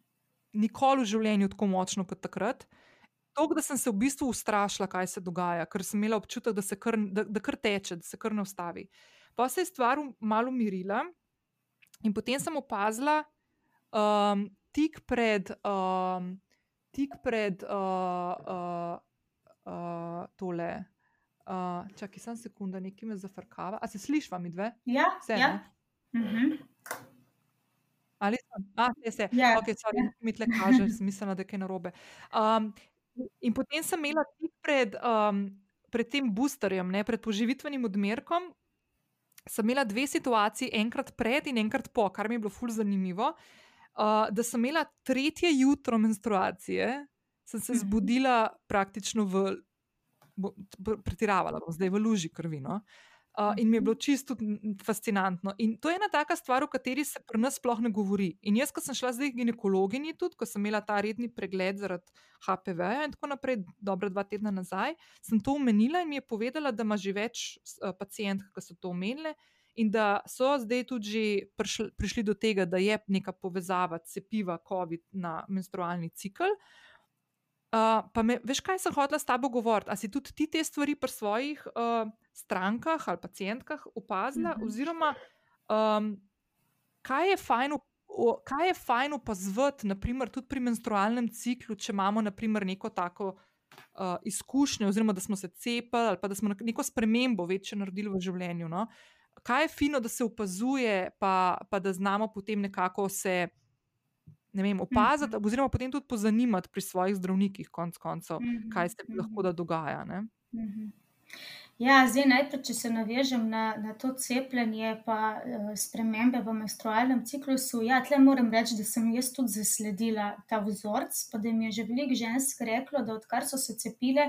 nikoli v življenju tako močno kot takrat. To, da sem se v bistvu ustrašila, kaj se dogaja, ker sem imela občutek, da se kar, da, da kar teče, da se kar ne ustavi. Pa se je stvar malo umirila, in potem sem opazila, um, tik pred, um, tik pred uh, uh, uh, tole. Uh, čakaj, sem sekunda, nekaj me zafrkava. A se slišva mi dve? Ja, Vse, ja. Mhm. Ali sem? A, se, se. Ja, Ok, sorry, ja. mi tle kaže, mislila, da je kaj narobe. Um, in potem sem imela tik pred, um, pred tem boosterjem, ne, pred poživitvenim odmerkom, sem imela dve situaciji, enkrat pred in enkrat po, kar mi je bilo ful zanimivo. Uh, da sem imela tretje jutro menstruacije, sem se Mhm. zbudila praktično v, bo- pretiravala bom zdaj v luži krvi. No? Uh, in mi je bilo čisto fascinantno. In to je ena taka stvar, o kateri se pri nas sploh ne govori. In jaz, ko sem šla zdaj k ginekologinji, tudi ko sem imela ta redni pregled zaradi HPV-ja in tako naprej, dobra dva tedna nazaj, sem to omenila in mi je povedala, da ima že več uh, pacijentk, ki so to omenile. In da so zdaj tudi že prišli, prišli do tega, da je neka povezava cepiva COVID na menstrualni cikl. Uh, pa me, veš, kaj sem hotela s tabo govoriti? Ali si tudi ti te stvari pri svojih uh, strankah ali pacijentkah opazila, Mhm. oziroma um, kaj je fajn, o, kaj je fajn opazovati, naprimer, tudi pri menstrualnem ciklu, če imamo naprimer, neko tako uh, izkušnjo, oziroma da smo se cepili ali pa da smo nek- neko spremembo večjo naredili v življenju. No? Kaj je fino, da se opazuje, pa, pa da znamo potem nekako se. Ne vem, opaziti, Mhm. oziroma potem tudi pozanimati pri svojih zdravnikih, konc koncev, Mhm, kaj se mhm. lahko da dogaja. Ne? Mhm. Ja, zdaj najprej, če se navežem na, na to cepljenje, pa uh, spremembe v menstrualnem ciklusu. Ja, tle moram reči, da sem jaz tudi zasledila ta vzorec, pa da mi je že veliko žensk reklo, da odkar so se cepile,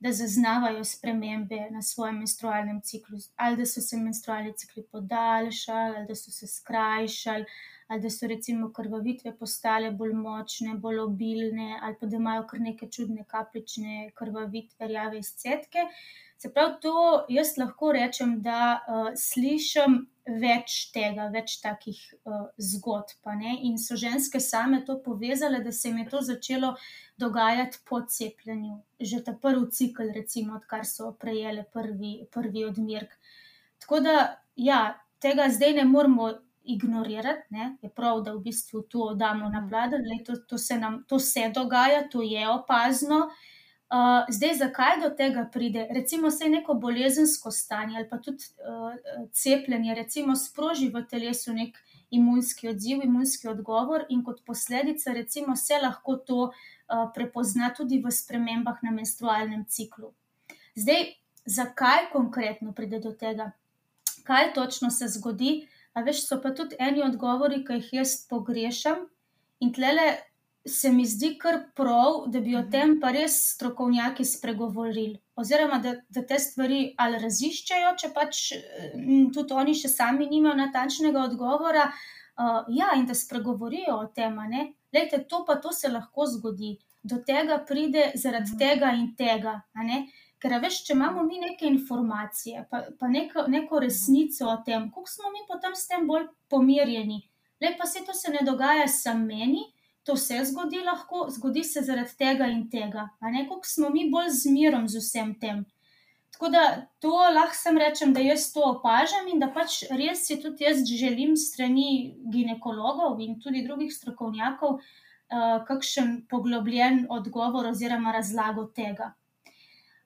da zaznavajo spremembe na svojem menstrualnem ciklusu. Ali da so se menstrualni cikli podaljšali, ali da so se skrajšali, ali da so recimo krvavitve postale bolj močne, bolj obilne, ali pa da imajo kar neke čudne kapljične krvavitve, rjave izcedke. Se pravi, to jaz lahko rečem, da uh, slišim več tega, več takih uh, zgodb. In so ženske same to povezale, da se jim je to začelo dogajati po cepljenju. Že ta prvi cikl, recimo, odkar so prejele prvi, prvi odmerek. Tako da, ja, tega zdaj ne moramo ignorirati, ne? je prav, da v bistvu to damo na Mhm. pladen, Glej, to, to, se nam, to se dogaja, to je opazno. Uh, zdaj, zakaj do tega pride? Recimo, se neko bolezensko stanje ali pa tudi uh, cepljenje, recimo, sproži v telesu nek imunski odziv, imunski odgovor, in kot posledica, recimo, se lahko to uh, prepozna tudi v spremembah na menstrualnem ciklu. Zdaj, zakaj konkretno pride do tega? Kaj točno se zgodi? A veš, so pa tudi eni odgovori, ki jih jaz pogrešam, in tlele se mi zdi kar prav, da bi o Mhm. tem pa res strokovnjaki spregovorili. Oziroma, da, da te stvari ali raziščejo, če pač mm, tudi oni še sami nimajo natančnega odgovora, uh, ja, in da spregovorijo o tem. ne. Lejte, to pa to se lahko zgodi. Do tega pride zaradi Mhm. tega in tega. ne. Ker, veš, če imamo mi neke informacije, pa, pa neko, neko resnico o tem, kako smo mi potem s tem bolj pomirjeni. Le pa se to se ne dogaja samo meni, to se zgodi lahko, zgodi se zaradi tega in tega. A ne, kako smo mi bolj zmirom z vsem tem. Tako da to lahko sem rečem, da jaz to opažam in da pač res si tudi jaz želim strani ginekologov in tudi drugih strokovnjakov uh, kakšen poglobljen odgovor oziroma razlago tega.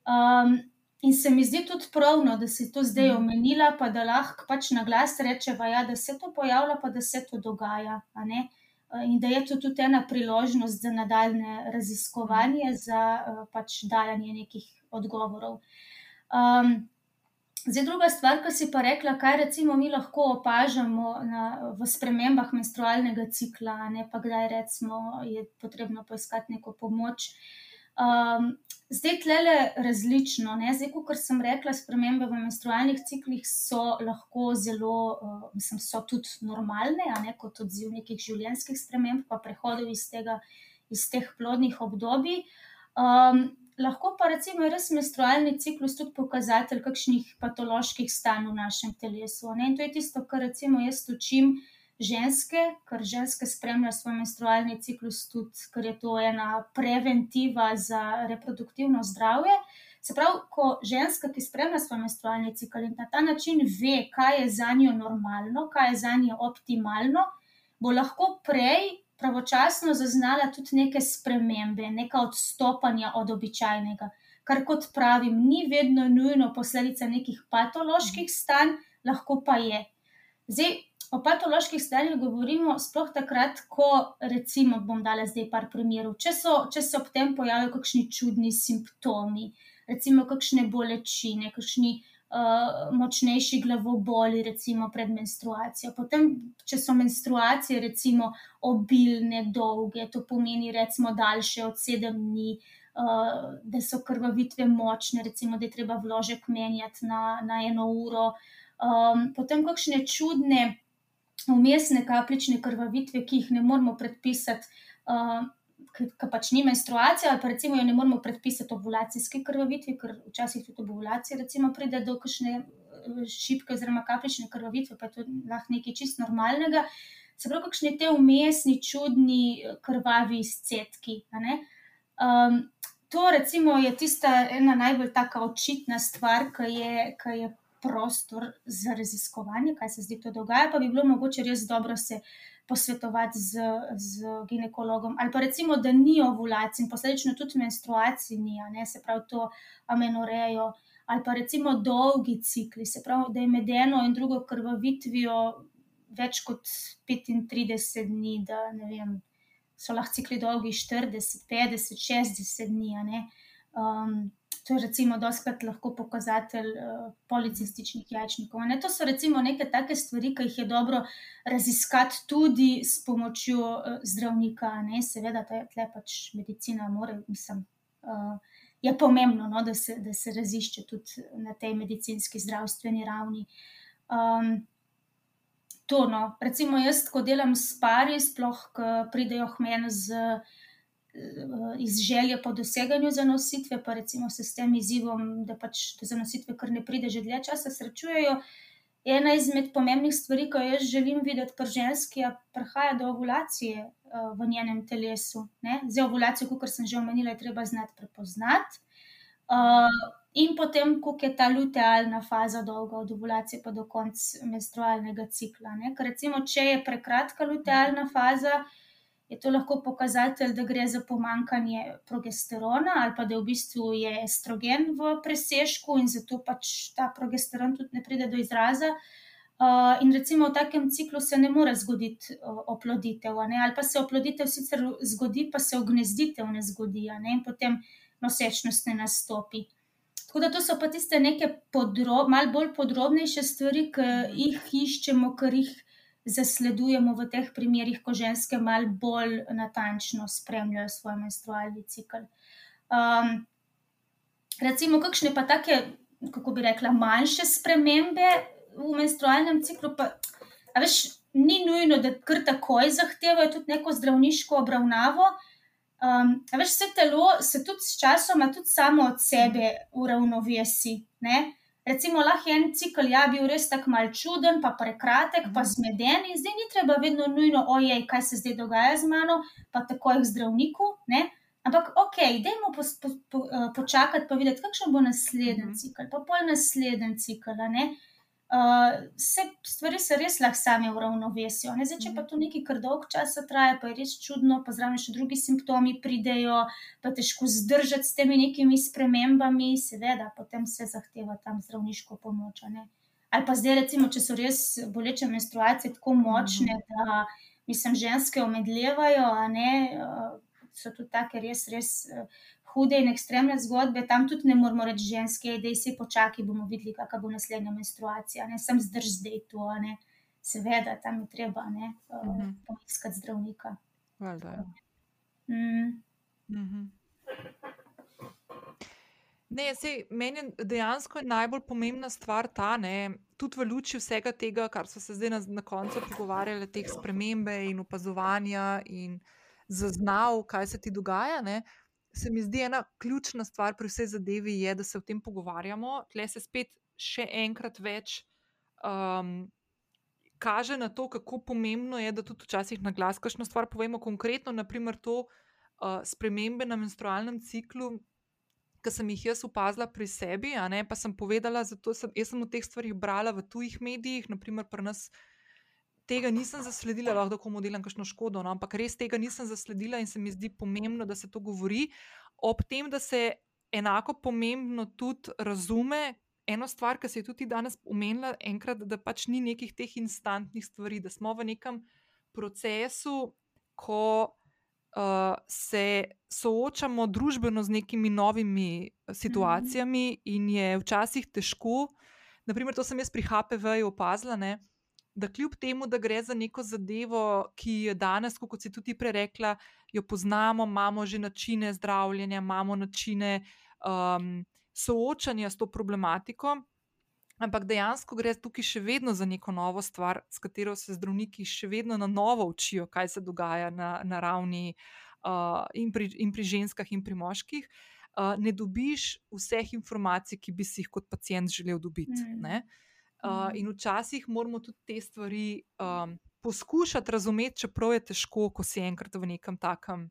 Um, in se mi zdi tudi pravno, da si to zdaj Mhm. omenila, pa da lahko pač na glas rečeva, ja, da se to pojavlja, pa da se to dogaja. Uh, In da je to tudi ena priložnost za nadaljne raziskovanje, za uh, pač dajanje nekih odgovorov. Um, zdaj, druga stvar, ki si pa rekla, kaj recimo mi lahko opažamo na, v spremembah menstrualnega cikla, ne pa kdaj recimo je potrebno poiskati neko pomoč. Um, zdaj, tlele različno. Ne? Zdaj, kot sem rekla, spremembe v menstrualnih ciklih so lahko zelo, uh, mislim, so tudi normalne, ne kot odziv nekih življenjskih sprememb, pa prehodov iz, iz teh plodnih obdobij. Um, lahko pa recimo je res menstrualni ciklus tudi pokazatelj kakšnih patoloških stanj v našem telesu. Ne? In to je tisto, kar recimo jaz učim ženske, ker ženske spremljajo svoj menstrualni ciklus tudi, ker je to ena preventiva za reproduktivno zdravje. Se pravi, ko ženska, ki spremlja svoj menstrualni cikl in na ta način ve, kaj je za njo normalno, kaj je za njo optimalno, bo lahko prej pravočasno zaznala tudi neke spremembe, neka odstopanja od običajnega. Kar, kot pravim, ni vedno nujno posledica nekih patoloških stanj, lahko pa je. Zdaj, o patoloških stanjih govorimo sploh takrat, ko recimo bom dala zdaj par primerov, če, so, če se ob tem pojavijo kakšni čudni simptomi, recimo kakšne bolečine, kakšni uh, močnejši glavoboli, recimo pred menstruacijo. Potem, če so menstruacije, recimo obilne, dolge, to pomeni recimo daljše od sedem dni, uh, da so krvavitve močne, recimo da je treba vložek menjati na, na eno uro. Um, potem kakšne čudne, umestne kapljične krvavitve, ki jih ne moremo predpisati. Uh, ki pač ni menstruacija, ali pa recimo jo ne moremo predpisati ovulacijski krvavitvi, ker včasih tudi ovulacija recimo pride do kakšne eh, šipke oziroma kapljične krvavitve, pa je to lahko nekaj čist normalnega. Se pravi, kakšni te umestni, čudni, eh, krvavi izcetki. Um, to recimo je tista ena najbolj taka očitna stvar, ki je, ki je prostor za raziskovanje, kaj se zdi to dogaja, pa bi bilo mogoče res dobro se posvetovati z, z ginekologom, ali pa recimo, da ni ovulacije in posledično tudi menstruacije, ni, ne, se pravi, to amenorejo, ali pa recimo dolgi cikli, se pravi, da je med eno in drugo krvavitvijo več kot 35 dni, da ne vem, so lahko cikli dolgi 40, 50, 60 dni. Um, To je recimo doskrat lahko pokazatelj uh, policističnih jajčnikov. Ne? To so recimo neke take stvari, ki jih je dobro raziskati tudi s pomočjo uh, zdravnika. Ne? Seveda, tle pač medicina, more, mislim, uh, je pomembno, no? da, se, da se razišče tudi na tej medicinski zdravstveni ravni. Um, to, no. Recimo jaz, ko delam s pari, sploh, ko pridejo k meni z iz želje po doseganju zanositve, pa recimo se s tem izzivom, da pač do zanositve kar ne pride že dlje časa, srečujejo. Ena izmed pomembnih stvari, ki jo jaz želim videti pri ženski, je, da prihaja do ovulacije uh, v njenem telesu. Ne? Za ovulacijo, kot sem že omenila, je treba znati prepoznati. Uh, in potem, kako je ta lutealna faza dolga od ovulacije pa do konca menstrualnega cikla. Ne? Ker recimo, če je prekratka lutealna faza, uh, je to lahko pokazatelj, da gre za pomankanje progesterona ali pa da v bistvu je estrogen v presežku in zato pač ta progesteron tudi ne pride do izraza. Uh, in recimo v takem ciklu se ne more zgoditi uh, oploditev, ali pa se oploditev sicer zgodi, pa se ognezditev ne zgodi, ne? in potem nosečnost ne nastopi. Tako da to so pa tiste neke podrob, malo bolj podrobnejše stvari, ki jih iščemo, ker jih zasledujemo v teh primerih, ko ženske malo bolj natančno spremljajo svoj menstrualni cikl. Um, recimo, kakšne pa take, kako bi rekla, manjše spremembe v menstrualnem ciklu, pa veš, ni nujno, da kar takoj zahtevajo tudi neko zdravniško obravnavo. Um, veš, vse telo se tudi s časom, tudi samo od sebe uravnovesi. Ne? Recimo, lahko je en cikl, ja, bil res tako mal čuden, pa prekratek, pa mhm. zmeden, in zdaj ni treba vedno nujno, ojej, kaj se zdaj dogaja z mano, pa tako je k zdravniku. Ne? Ampak, ok, dajmo po, po, po, uh, počakati, pa videti, kakšen bo naslednji mhm. cikl, pa pol naslednji cikl. Uh, vse uh, stvari se res lahko same uravnovesijo. Zdaj, če pa mhm. to nekaj kar dolg časa traja, pa je res čudno, pa zraven še drugi simptomi pridejo, pa težko zdržati s temi nekimi spremembami, seveda, potem se zahteva tam zdravniško pomoč. Ali pa zdaj, recimo, če so res boleče menstruacije tako močne, mhm. da mislim, ženske omedlevajo, ne, uh, so tudi take res, res. Uh, hude in ekstremne zgodbe, tam tudi ne moramo reči ženske, da si počakaj, bomo videli, kakšna bo naslednja menstruacija. Ne sem zdrž zdaj to, ne. seveda, tam je treba ne, uh, mm -hmm. poiskati zdravnika. Well, mm. mm -hmm. Ne, sej, meni je dejansko najbolj pomembna stvar ta, ne, tudi v luči vsega tega, kar smo se zdaj na, na koncu pogovarjali, te spremembe in opazovanja in zaznav, kaj se ti dogaja. Ne, se mi zdi ena ključna stvar pri vsej zadevi, je, da se o tem pogovarjamo. Tle se spet še enkrat več um, kaže na to, kako pomembno je, da tudi včasih na glas kakšno stvar povemo. Konkretno, naprimer, to uh, spremembe na menstrualnem ciklu. Ki sem jih jaz opazila pri sebi, ne, pa sem povedala, da sem, sem o teh stvarih brala v tujih medijih, naprimer pri nas tega nisem zasledila, lahko komu delam kakšno škodo, no, ampak res tega nisem zasledila in se mi zdi pomembno, da se to govori, ob tem, da se enako pomembno tudi razume, eno stvar, ki se je tudi danes omenila, enkrat, da pač ni nekih teh instantnih stvari, da smo v nekem procesu, ko uh, se soočamo družbeno z nekimi novimi situacijami, mm -hmm. in je včasih težko. Naprimer, to sem jaz pri HPV-ju opazila. Ne? Da, kljub temu, da gre za neko zadevo, ki je danes, kot si tudi prej rekla, jo poznamo, imamo že načine zdravljenja, imamo načine um, soočanja s to problematiko, ampak dejansko gre tukaj še vedno za neko novo stvar, s katero se zdravniki še vedno na novo učijo, kaj se dogaja na, na ravni uh, in, pri, in pri ženskah, in pri moških. Uh, ne dobiš vseh informacij, ki bi si jih kot pacijent želel dobiti. Mm. Uh, in včasih moramo tudi te stvari um, poskušati razumeti, čeprav je težko, ko si enkrat v nekem takem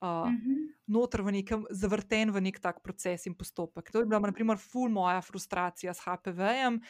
uh, mm -hmm. noter, v nekem zavrten v nek tak proces in postopek. To je bila, na primer, ful moja frustracija s HPV-jem.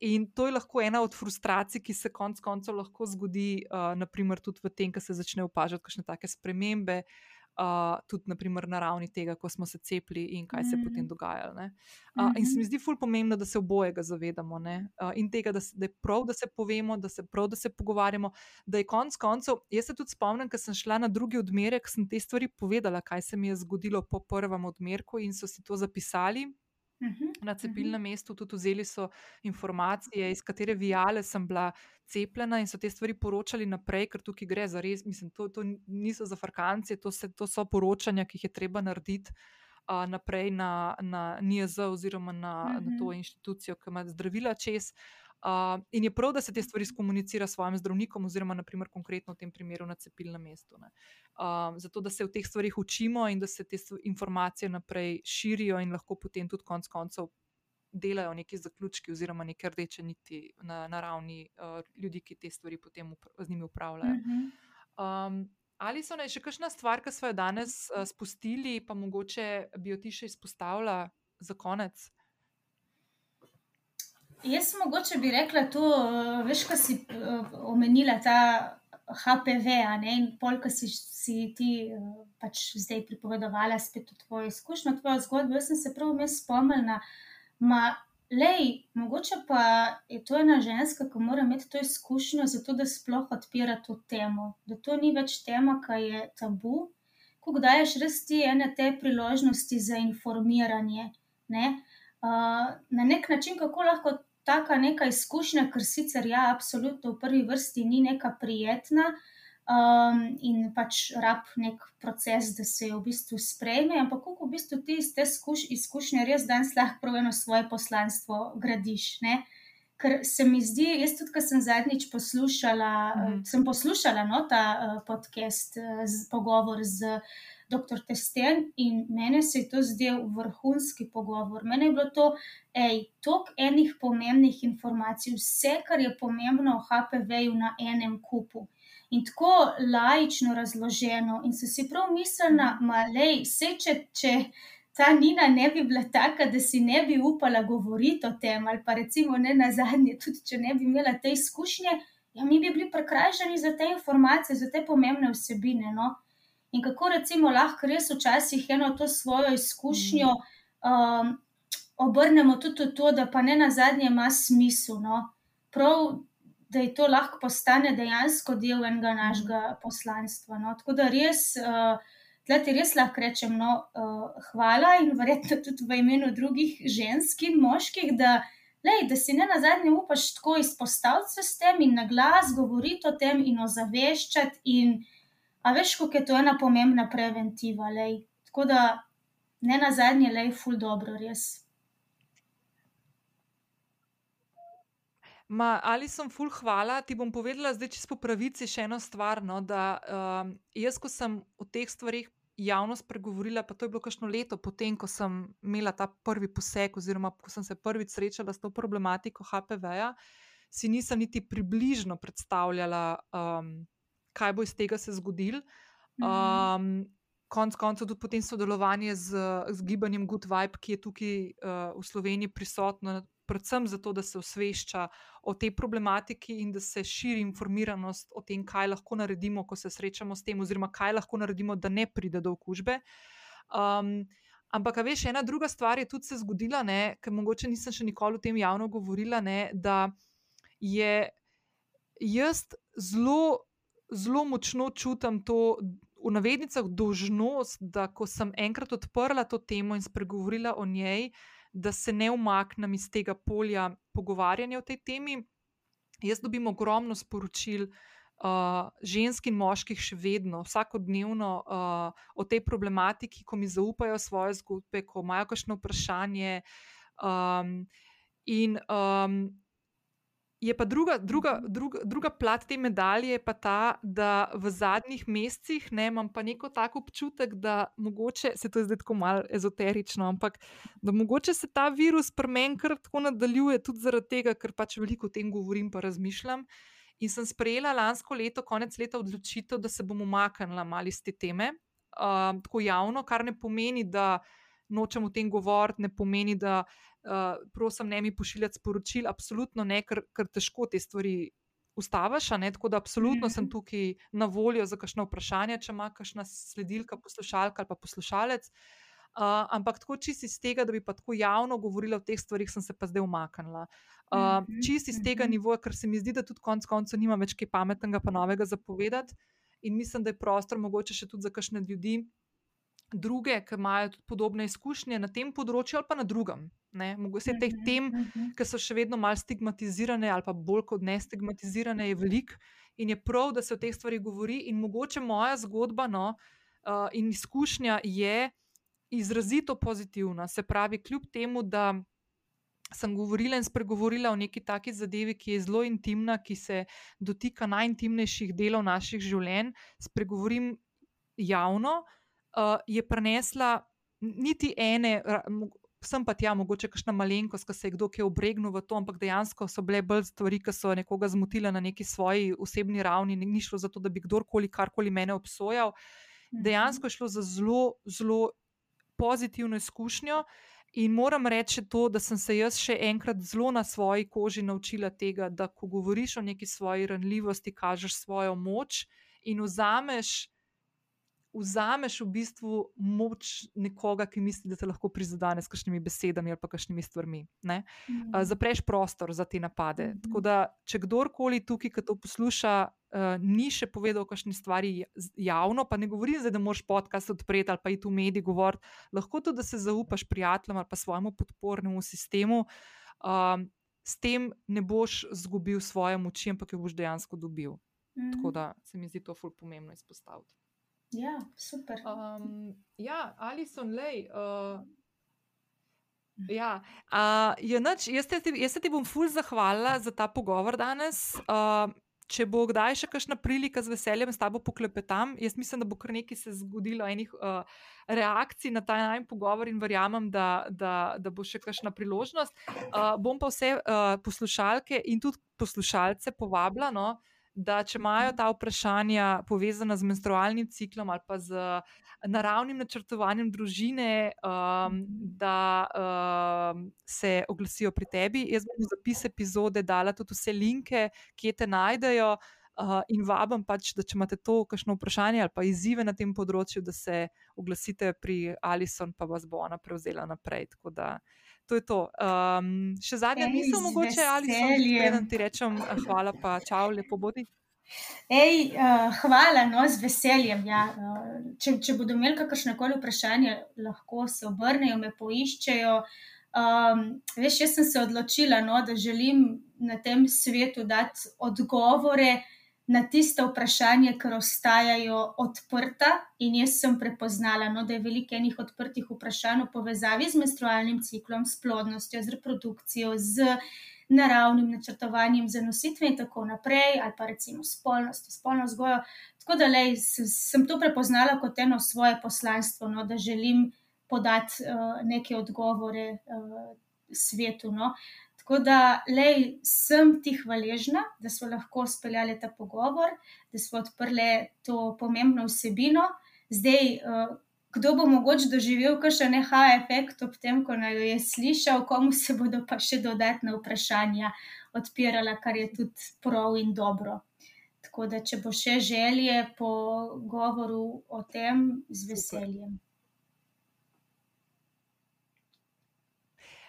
In to je lahko ena od frustracij, ki se konec koncev lahko zgodi, uh, naprimer, tudi v tem, ko se začne opažati kakšne take spremembe, uh, uh, tudi naprimer, na ravni tega, ko smo se cepili in kaj se je mm. potem dogajalo. Uh, mm -hmm. In se mi zdi fully pomembno, da se obojega zavedamo uh, in tega, da, da je prav, da se povemo, da se prav, da se pogovarjamo. Da je konec koncev, jaz se tudi spomnim, ker sem šla na drugi odmerek, sem te stvari povedala, kaj se mi je zgodilo po prvem odmerku in so si to zapisali. Mhm, na cepilnem mhm. mestu tudi vzeli so informacije, iz katere vijale sem bila cepljena, in so te stvari poročali naprej, ker tukaj gre za res. Mislim, to, to niso za farkance, to, to so poročanja, ki jih je treba narediti uh, naprej na, na NIZ oziroma na, na to inštitucijo, ki ima zdravila čez. Uh, Uh, in je prav, da se te stvari komunicira s svojim zdravnikom, oziroma, naprimer, konkretno v tem primeru na cepilnem mestu. Uh, zato, da se v teh stvarih učimo in da se te informacije naprej širijo, in lahko potem tudi konec koncev delajo neki zaključki, oziroma neke rdeče niti na, na ravni uh, ljudi, ki te stvari potem z njimi upravljajo. Um, ali so naj še kakšna stvar, ki smo jo danes uh, spustili, pa mogoče bi jo ti še izpostavila za konec? Jaz mogoče bi rekla to, eh, veš, ko si eh, omenila ta HPV, ne, in pol, ko si, si ti eh, pač zdaj pripovedovala spet o tvoji izkušnji, o tvoji zgodbi. Jaz sem se prav vmes spomnila, ma, lej, mogoče pa je to ena ženska, ki mora imeti to izkušnjo, zato da sploh odpira to temo. Da to ni več tema, ki je tabu, ko daješ res ti ene te priložnosti za informiranje. Ne? Uh, na nek način, kako lahko taka neka izkušnja, ker sicer ja, absolutno v prvi vrsti ni neka prijetna um, in pač rab nek proces, da se jo v bistvu sprejme, ampak kako v bistvu ti iz te izkušnje res danes lahko eno svoje poslanstvo gradiš. Ne? Ker se mi zdi, jaz tudi, ko sem zadnjič poslušala, mm. sem poslušala no, ta uh, podcast, uh, z, pogovor z dr. Testen in meni se je to zdel vrhunski pogovor. Mene je bilo to, hej, toliko enih pomembnih informacij, vse, kar je pomembno o HPV-ju na enem kupu. In tako lajično razloženo, in so si prav mislila, da se če, če ta Nina ne bi bila taka, da si ne bi upala govoriti o tem, ali pa recimo ne na zadnje, tudi če ne bi imela te izkušnje, ja, mi bi bili prekrajšani za te informacije, za te pomembne vsebine. No? In kako recimo lahko res včasih eno to svojo izkušnjo um, obrnemo tudi v to, da pa ne na zadnje ima smisel. No? Prav, da je to lahko postane dejansko del enega našega poslanstva. No? Tako da res. Uh, Tleh ti res lahko rečem, no, uh, hvala in verjetno tudi v imenu drugih žensk in moških, da, lej, da si ne na zadnje upaš tako izpostaviti se s tem in na glas govoriti o tem in ozaveščati in A veš, kako je to ena pomembna preventiva. Lej. Tako da ne na zadnje, le ful dobro, res. Ma, ali sem ful hvala, ti bom povedala zdaj čisto po pravici še eno stvar. No, da, um, jaz, ko sem o teh stvarih javno spregovorila, pa to je bilo kakšno leto potem, ko sem imela ta prvi poseg, oziroma ko sem se prvič srečala s to problematiko HPV-ja, si nisem niti približno predstavljala. Kaj bo iz tega se zgodilo. Um, konc koncev tudi potem sodelovanje z, z gibanjem Good Vibe, ki je tukaj uh, v Sloveniji prisotno, predvsem zato, da se osvešča o tej problematiki in da se širi informiranost o tem, kaj lahko naredimo, ko se srečamo s tem, oziroma kaj lahko naredimo, da ne pride do okužbe. Um, ampak, veš, ena druga stvar je tudi se zgodila, ker mogoče nisem še nikoli o tem javno govorila, ne, da je jaz zelo, zelo močno čutim to. V navednicah dožnost, da ko sem enkrat odprla to temo in spregovorila o njej, da se ne umaknem iz tega polja pogovarjanja o tej temi. Jaz dobim ogromno sporočil, uh, žensk in moških, še vedno, vsakodnevno uh, o tej problematiki, ko mi zaupajo svoje zgodbe, ko imajo kakšno vprašanje. Um, in um, Je pa druga, druga, druga, druga plat te medalje, pa ta, da v zadnjih mesecih ne, imam pa neko tako občutek, da mogoče se to zdaj tako malo ezoterično, ampak da mogoče se ta virus pri meni kar tako nadaljuje, tudi zaradi tega, ker pač veliko o tem govorim, pa razmišljam. In sem sprejela lansko leto, konec leta, odločitev, da se bom umaknila malo iz te teme, uh, tako javno, kar ne pomeni, da nočem o tem govoriti, ne pomeni, da uh, prosim, ne mi pošiljati sporočil, absolutno ne, ker, ker težko te stvari ustaviš. Tako da, absolutno mm -hmm. sem tukaj na voljo za kakšno vprašanje, če ima kakšna sledilka, poslušalka ali pa poslušalec. Uh, ampak tako čist iz tega, da bi pa tako javno govorila o teh stvarih, sem se pa zdaj umaknila. Uh, mm -hmm. Čist iz tega -hmm. nivoja, ker se mi zdi, da tudi konec koncev nima več kaj pametnega, pa novega zapovedati. In mislim, da je prostor mogoče še tudi za kakšne ljudi, druge, ki imajo podobne izkušnje na tem področju ali pa na drugem. Mogoče teh Mhm, tem, mhm. ki so še vedno malo stigmatizirane, ali pa bolj kot ne stigmatizirane, je veliko in je prav, da se o teh stvarih govori. In mogoče moja zgodba no, uh, in izkušnja je izrazito pozitivna. Se pravi, kljub temu, da sem govorila in spregovorila o neki taki zadevi, ki je zelo intimna, ki se dotika najintimnejših delov naših življenj, spregovorim javno, uh, je prenesla niti ene. Sem pa tja, mogoče kakšna malenkost, ki se je kdo kaj obregnil v to, ampak dejansko so bile bolj stvari, ki so nekoga zmotile na neki svoji osebni ravni. Ni šlo za to, da bi kdorkoli karkoli mene obsojal. Dejansko je šlo za zelo, zelo pozitivno izkušnjo. In moram reči to, da sem se jaz še enkrat zelo na svoji koži naučila tega, da ko govoriš o neki svoji ranljivosti, kažeš svojo moč in vzameš, vzameš v bistvu moč nekoga, ki misli, da te lahko prizadene s kakšnimi besedami ali pa kakšnimi stvarmi. Ne? Uh, zapreš prostor za te napade. Mhm. Tako da, če kdorkoli tukaj, ki to posluša, uh, ni še povedal kakšne stvari ja- javno, pa ne govorim zdaj, da moraš podcast odpreti ali pa iti v mediji govoriti, lahko tudi, da se zaupaš prijateljem ali pa svojemu podpornemu sistemu. Um, s tem ne boš izgubil svoje moči, ampak jo boš dejansko dobil. Tako da se mi zdi to ful pomembno izpostaviti. Ja, super. Um, ja, Alison, lej. Uh, ja, uh, je nič, jaz, te, jaz se ti bom ful zahvalila za ta pogovor danes. Uh, če bo kdaj še kakšna prilika, z veseljem s tabo poklepetam. Jaz mislim, da bo kar nekaj se zgodilo, enih uh, reakcij na ta najmanj pogovor in verjamem, da, da, da bo še kakšna priložnost. Uh, bom pa vse uh, poslušalke in tudi poslušalce povabila. No, Da, če imajo ta vprašanja povezana z menstrualnim ciklom ali pa z naravnim načrtovanjem družine, um, da um, se oglasijo pri tebi. Jaz bom v zapis epizode dala tudi vse linke, kje te najdejo. Uh, in vabim pač, da če imate to kakšno vprašanje ali pa izzive na tem področju, da se oglasite pri Alison, pa vas bo ona prevzela naprej. Tako da to je to. Um, še zadnja misel, mogoče Alison, veseljem. preden ti rečem eh, hvala, pa čau, lepo bodi. Ej, uh, hvala, no, z veseljem. Ja. Uh, če, če bodo imeli kakršne koli vprašanja, lahko se obrnejo, me poiščejo. Um, veš, jaz sem se odločila, no, da želim na tem svetu dati odgovore na tiste vprašanja, ki ostajajo odprta. In jaz sem prepoznala, no, da je veliko enih odprtih vprašanj v povezavi z menstrualnim ciklom, s plodnostjo, z reprodukcijo, z naravnim načrtovanjem za nositve in tako naprej, ali pa recimo spolnost, spolno vzgojo. Tako da lej, sem to prepoznala kot eno svoje poslanstvo, no, da želim podati uh, neke odgovore uh, svetu. No. Tako da lej, sem ti hvaležna, da smo lahko speljali ta pogovor, da smo odprli to pomembno vsebino. Zdaj, uh, kdo bo mogoče doživel kakšen neha efekt ob tem, ko naj jo je slišal, komu se bodo pa še dodatna vprašanja odpirala, kar je tudi prav in dobro. Tako da, če bo še želje po govoru o tem, z Super. veseljem.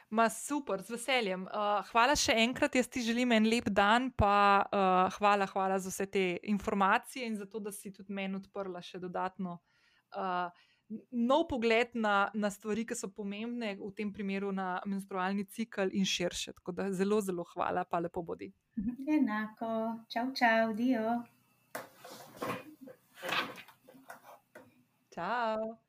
Ma super, z veseljem. Uh, hvala še enkrat, jaz ti želim en lep dan, pa uh, hvala, hvala za vse te informacije in za to, da si tudi meni odprla še dodatno uh, nov pogled na, na stvari, ki so pomembne, v tem primeru na menstrualni cikl in širše. Tako da zelo, zelo hvala, pa lepo bodi. Enako, čau, čau, dio. Čau.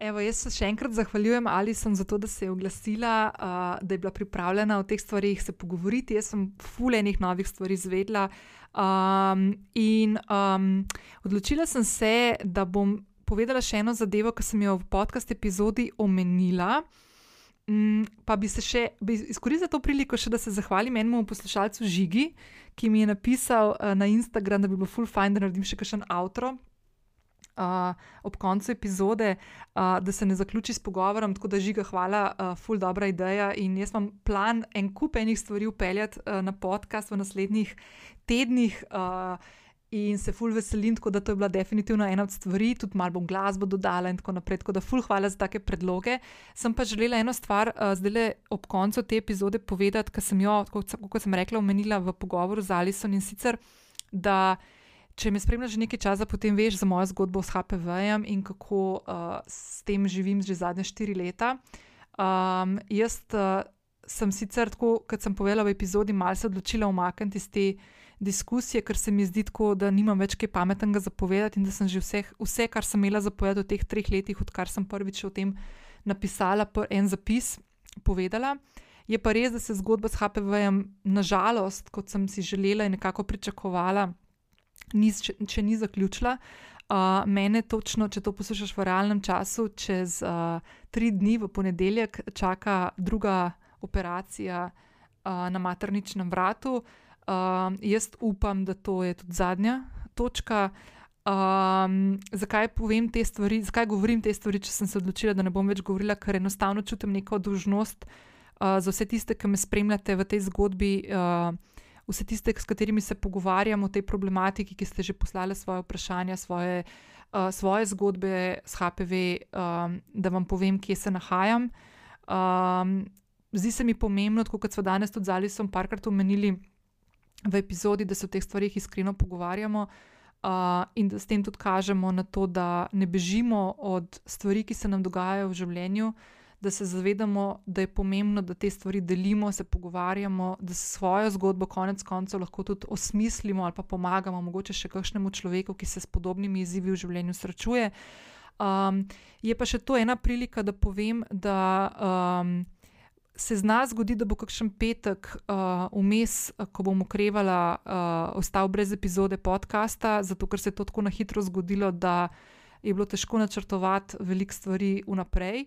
Evo, jaz se še enkrat zahvaljujem Alison za to, da se je oglasila, uh, da je bila pripravljena o teh stvarih se pogovoriti. Jaz sem fulejnih novih stvari izvedla. Um, in um, odločila sem se, da bom povedala še eno zadevo, ki sem jo v podcast epizodi omenila. Um, pa bi se še bi izkoristila to priliko, še, da se zahvalim enemu poslušalcu Žigi, ki mi je napisal uh, na Instagram, da bi bilo full fajn, da naredim še kakšen outro uh, ob koncu epizode, uh, da se ne zaključi s pogovorom. Tako da žiga, hvala, uh, ful dobra ideja. In jaz imam plan en kup enih stvari upeljati uh, na podcast v naslednjih tednih. Uh, In se ful veselim, tako da to je bila definitivno ena od stvari, tudi malo bom glasbo dodala in tako naprej. Tako da ful hvala za take predloge. Sem pa želela eno stvar uh, zdaj le ob koncu te epizode povedati, ker sem jo, kot, kot sem rekla, omenila v pogovoru z Alison in sicer, da če me spremljaš že nekaj časa, potem veš za mojo zgodbo s HPV-jem in kako uh, s tem živim že zadnje štiri leta. Um, jaz uh, sem sicer, tako, kot sem povedala v epizodi, malce odločila umakniti iz te diskusije, ker se mi zdi tako, da nimam več kaj pametnega zapovedati in da sem že vse, vse kar sem imela zapovedati v teh treh letih, odkar sem prvič o tem napisala, en zapis povedala. Je pa res, da se zgodba s HPV-jem, nažalost, kot sem si želela in nekako pričakovala, ni, če, če ni zaključila. Uh, mene točno, če to poslušaš v realnem času, čez uh, tri dni v ponedeljek čaka druga operacija uh, na materničnem vratu. Uh, jaz upam, da to je tudi zadnja točka. Um, zakaj povem te stvari, zakaj govorim te stvari, če sem se odločila, da ne bom več govorila, ker enostavno čutim neko dolžnost uh, za vse tiste, ki me spremljate v tej zgodbi. Uh, vse tiste, s katerimi se pogovarjamo o tej problematiki, ki ste že poslali svoje vprašanja, svoje, uh, svoje zgodbe s HPV, um, da vam povem, kje se nahajam. Um, zdi se mi pomembno, kot smo danes tudi z Alisom parkrat omenili v epizodi, da se o teh stvarih iskreno pogovarjamo. Uh, in da s tem tudi kažemo na to, da ne bežimo od stvari, ki se nam dogajajo v življenju, uh, da se zavedamo, da je pomembno, da te stvari delimo, se pogovarjamo, da svojo zgodbo konec koncev lahko tudi osmislimo ali pa pomagamo mogoče še kakšnemu človeku, ki se s podobnimi izzivi v življenju srečuje. Um, je pa še to ena prilika, da povem, da. Um, Se z nas zgodi, da bo kakšen petek uh, vmes, uh, ko bom okrevala, uh, ostal brez epizode podcasta, zato ker se je to tako na hitro zgodilo, da je bilo težko načrtovati veliko stvari vnaprej.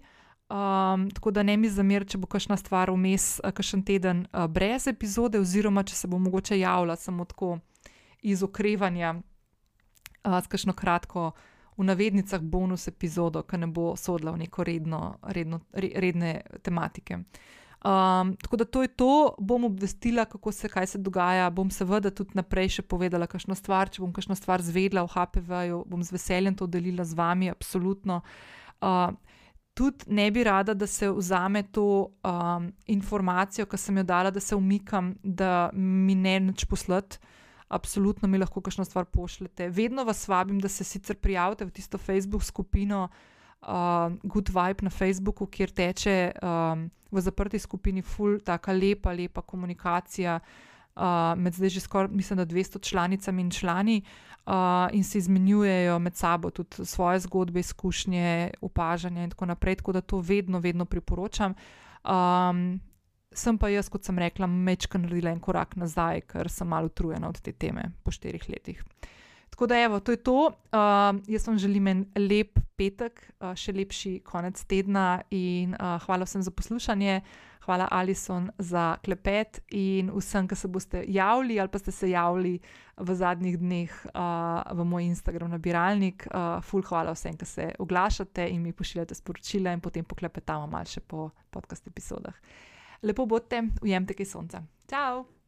Um, tako da ne mi zamer, če bo kakšna stvar vmes, eh, kakšen teden uh, brez epizode, oziroma če se bo mogoče javljala samo tako iz okrevanja, uh, s kakšno kratko, v navednicah, bonus epizodo, ki ne bo sodla v neko redno, redno, re, redne tematike. Um, tako da to je to, bom obvestila, kako se kaj se dogaja. Bom seveda tudi naprej še povedala, kakšno stvar, če bom kakšno stvar zvedla v HPV-ju, bom z veseljem to delila z vami, absolutno. Uh, tudi ne bi rada, da se vzame to um, informacijo, ki sem jo dala, da se umikam, da mi ne več poslati. Absolutno mi lahko kakšno stvar pošljete. Vedno vas vabim, da se sicer prijavite v tisto Facebook skupino uh, Good Vibe na Facebooku, kjer teče um, v zaprti skupini full, tako lepa, lepa komunikacija uh, med zdaj že skoraj, mislim, da 200 članicami in člani. Uh, uh, in se izmenjujejo med sabo tudi svoje zgodbe, izkušnje, opažanja in tako naprej. Tako da to vedno, vedno priporočam. Um, sem pa jaz, kot sem rekla, mečka naredila en korak nazaj, ker sem malo utrujena od te teme po štirih letih. Tako da, evo, to je to. Uh, jaz vam želim en lep petek, uh, še lepši konec tedna in uh, hvala vsem za poslušanje. Hvala, Alison, za klepet in vsem, ki se boste javili ali pa ste se javili v zadnjih dneh uh, v moj Instagram nabiralnik. Uh, ful, hvala vsem, ki se oglašate in mi pošiljate sporočila in potem poklepetamo malce po podcast epizodah. Lepo bodite, ujemite kaj sonca. Ciao!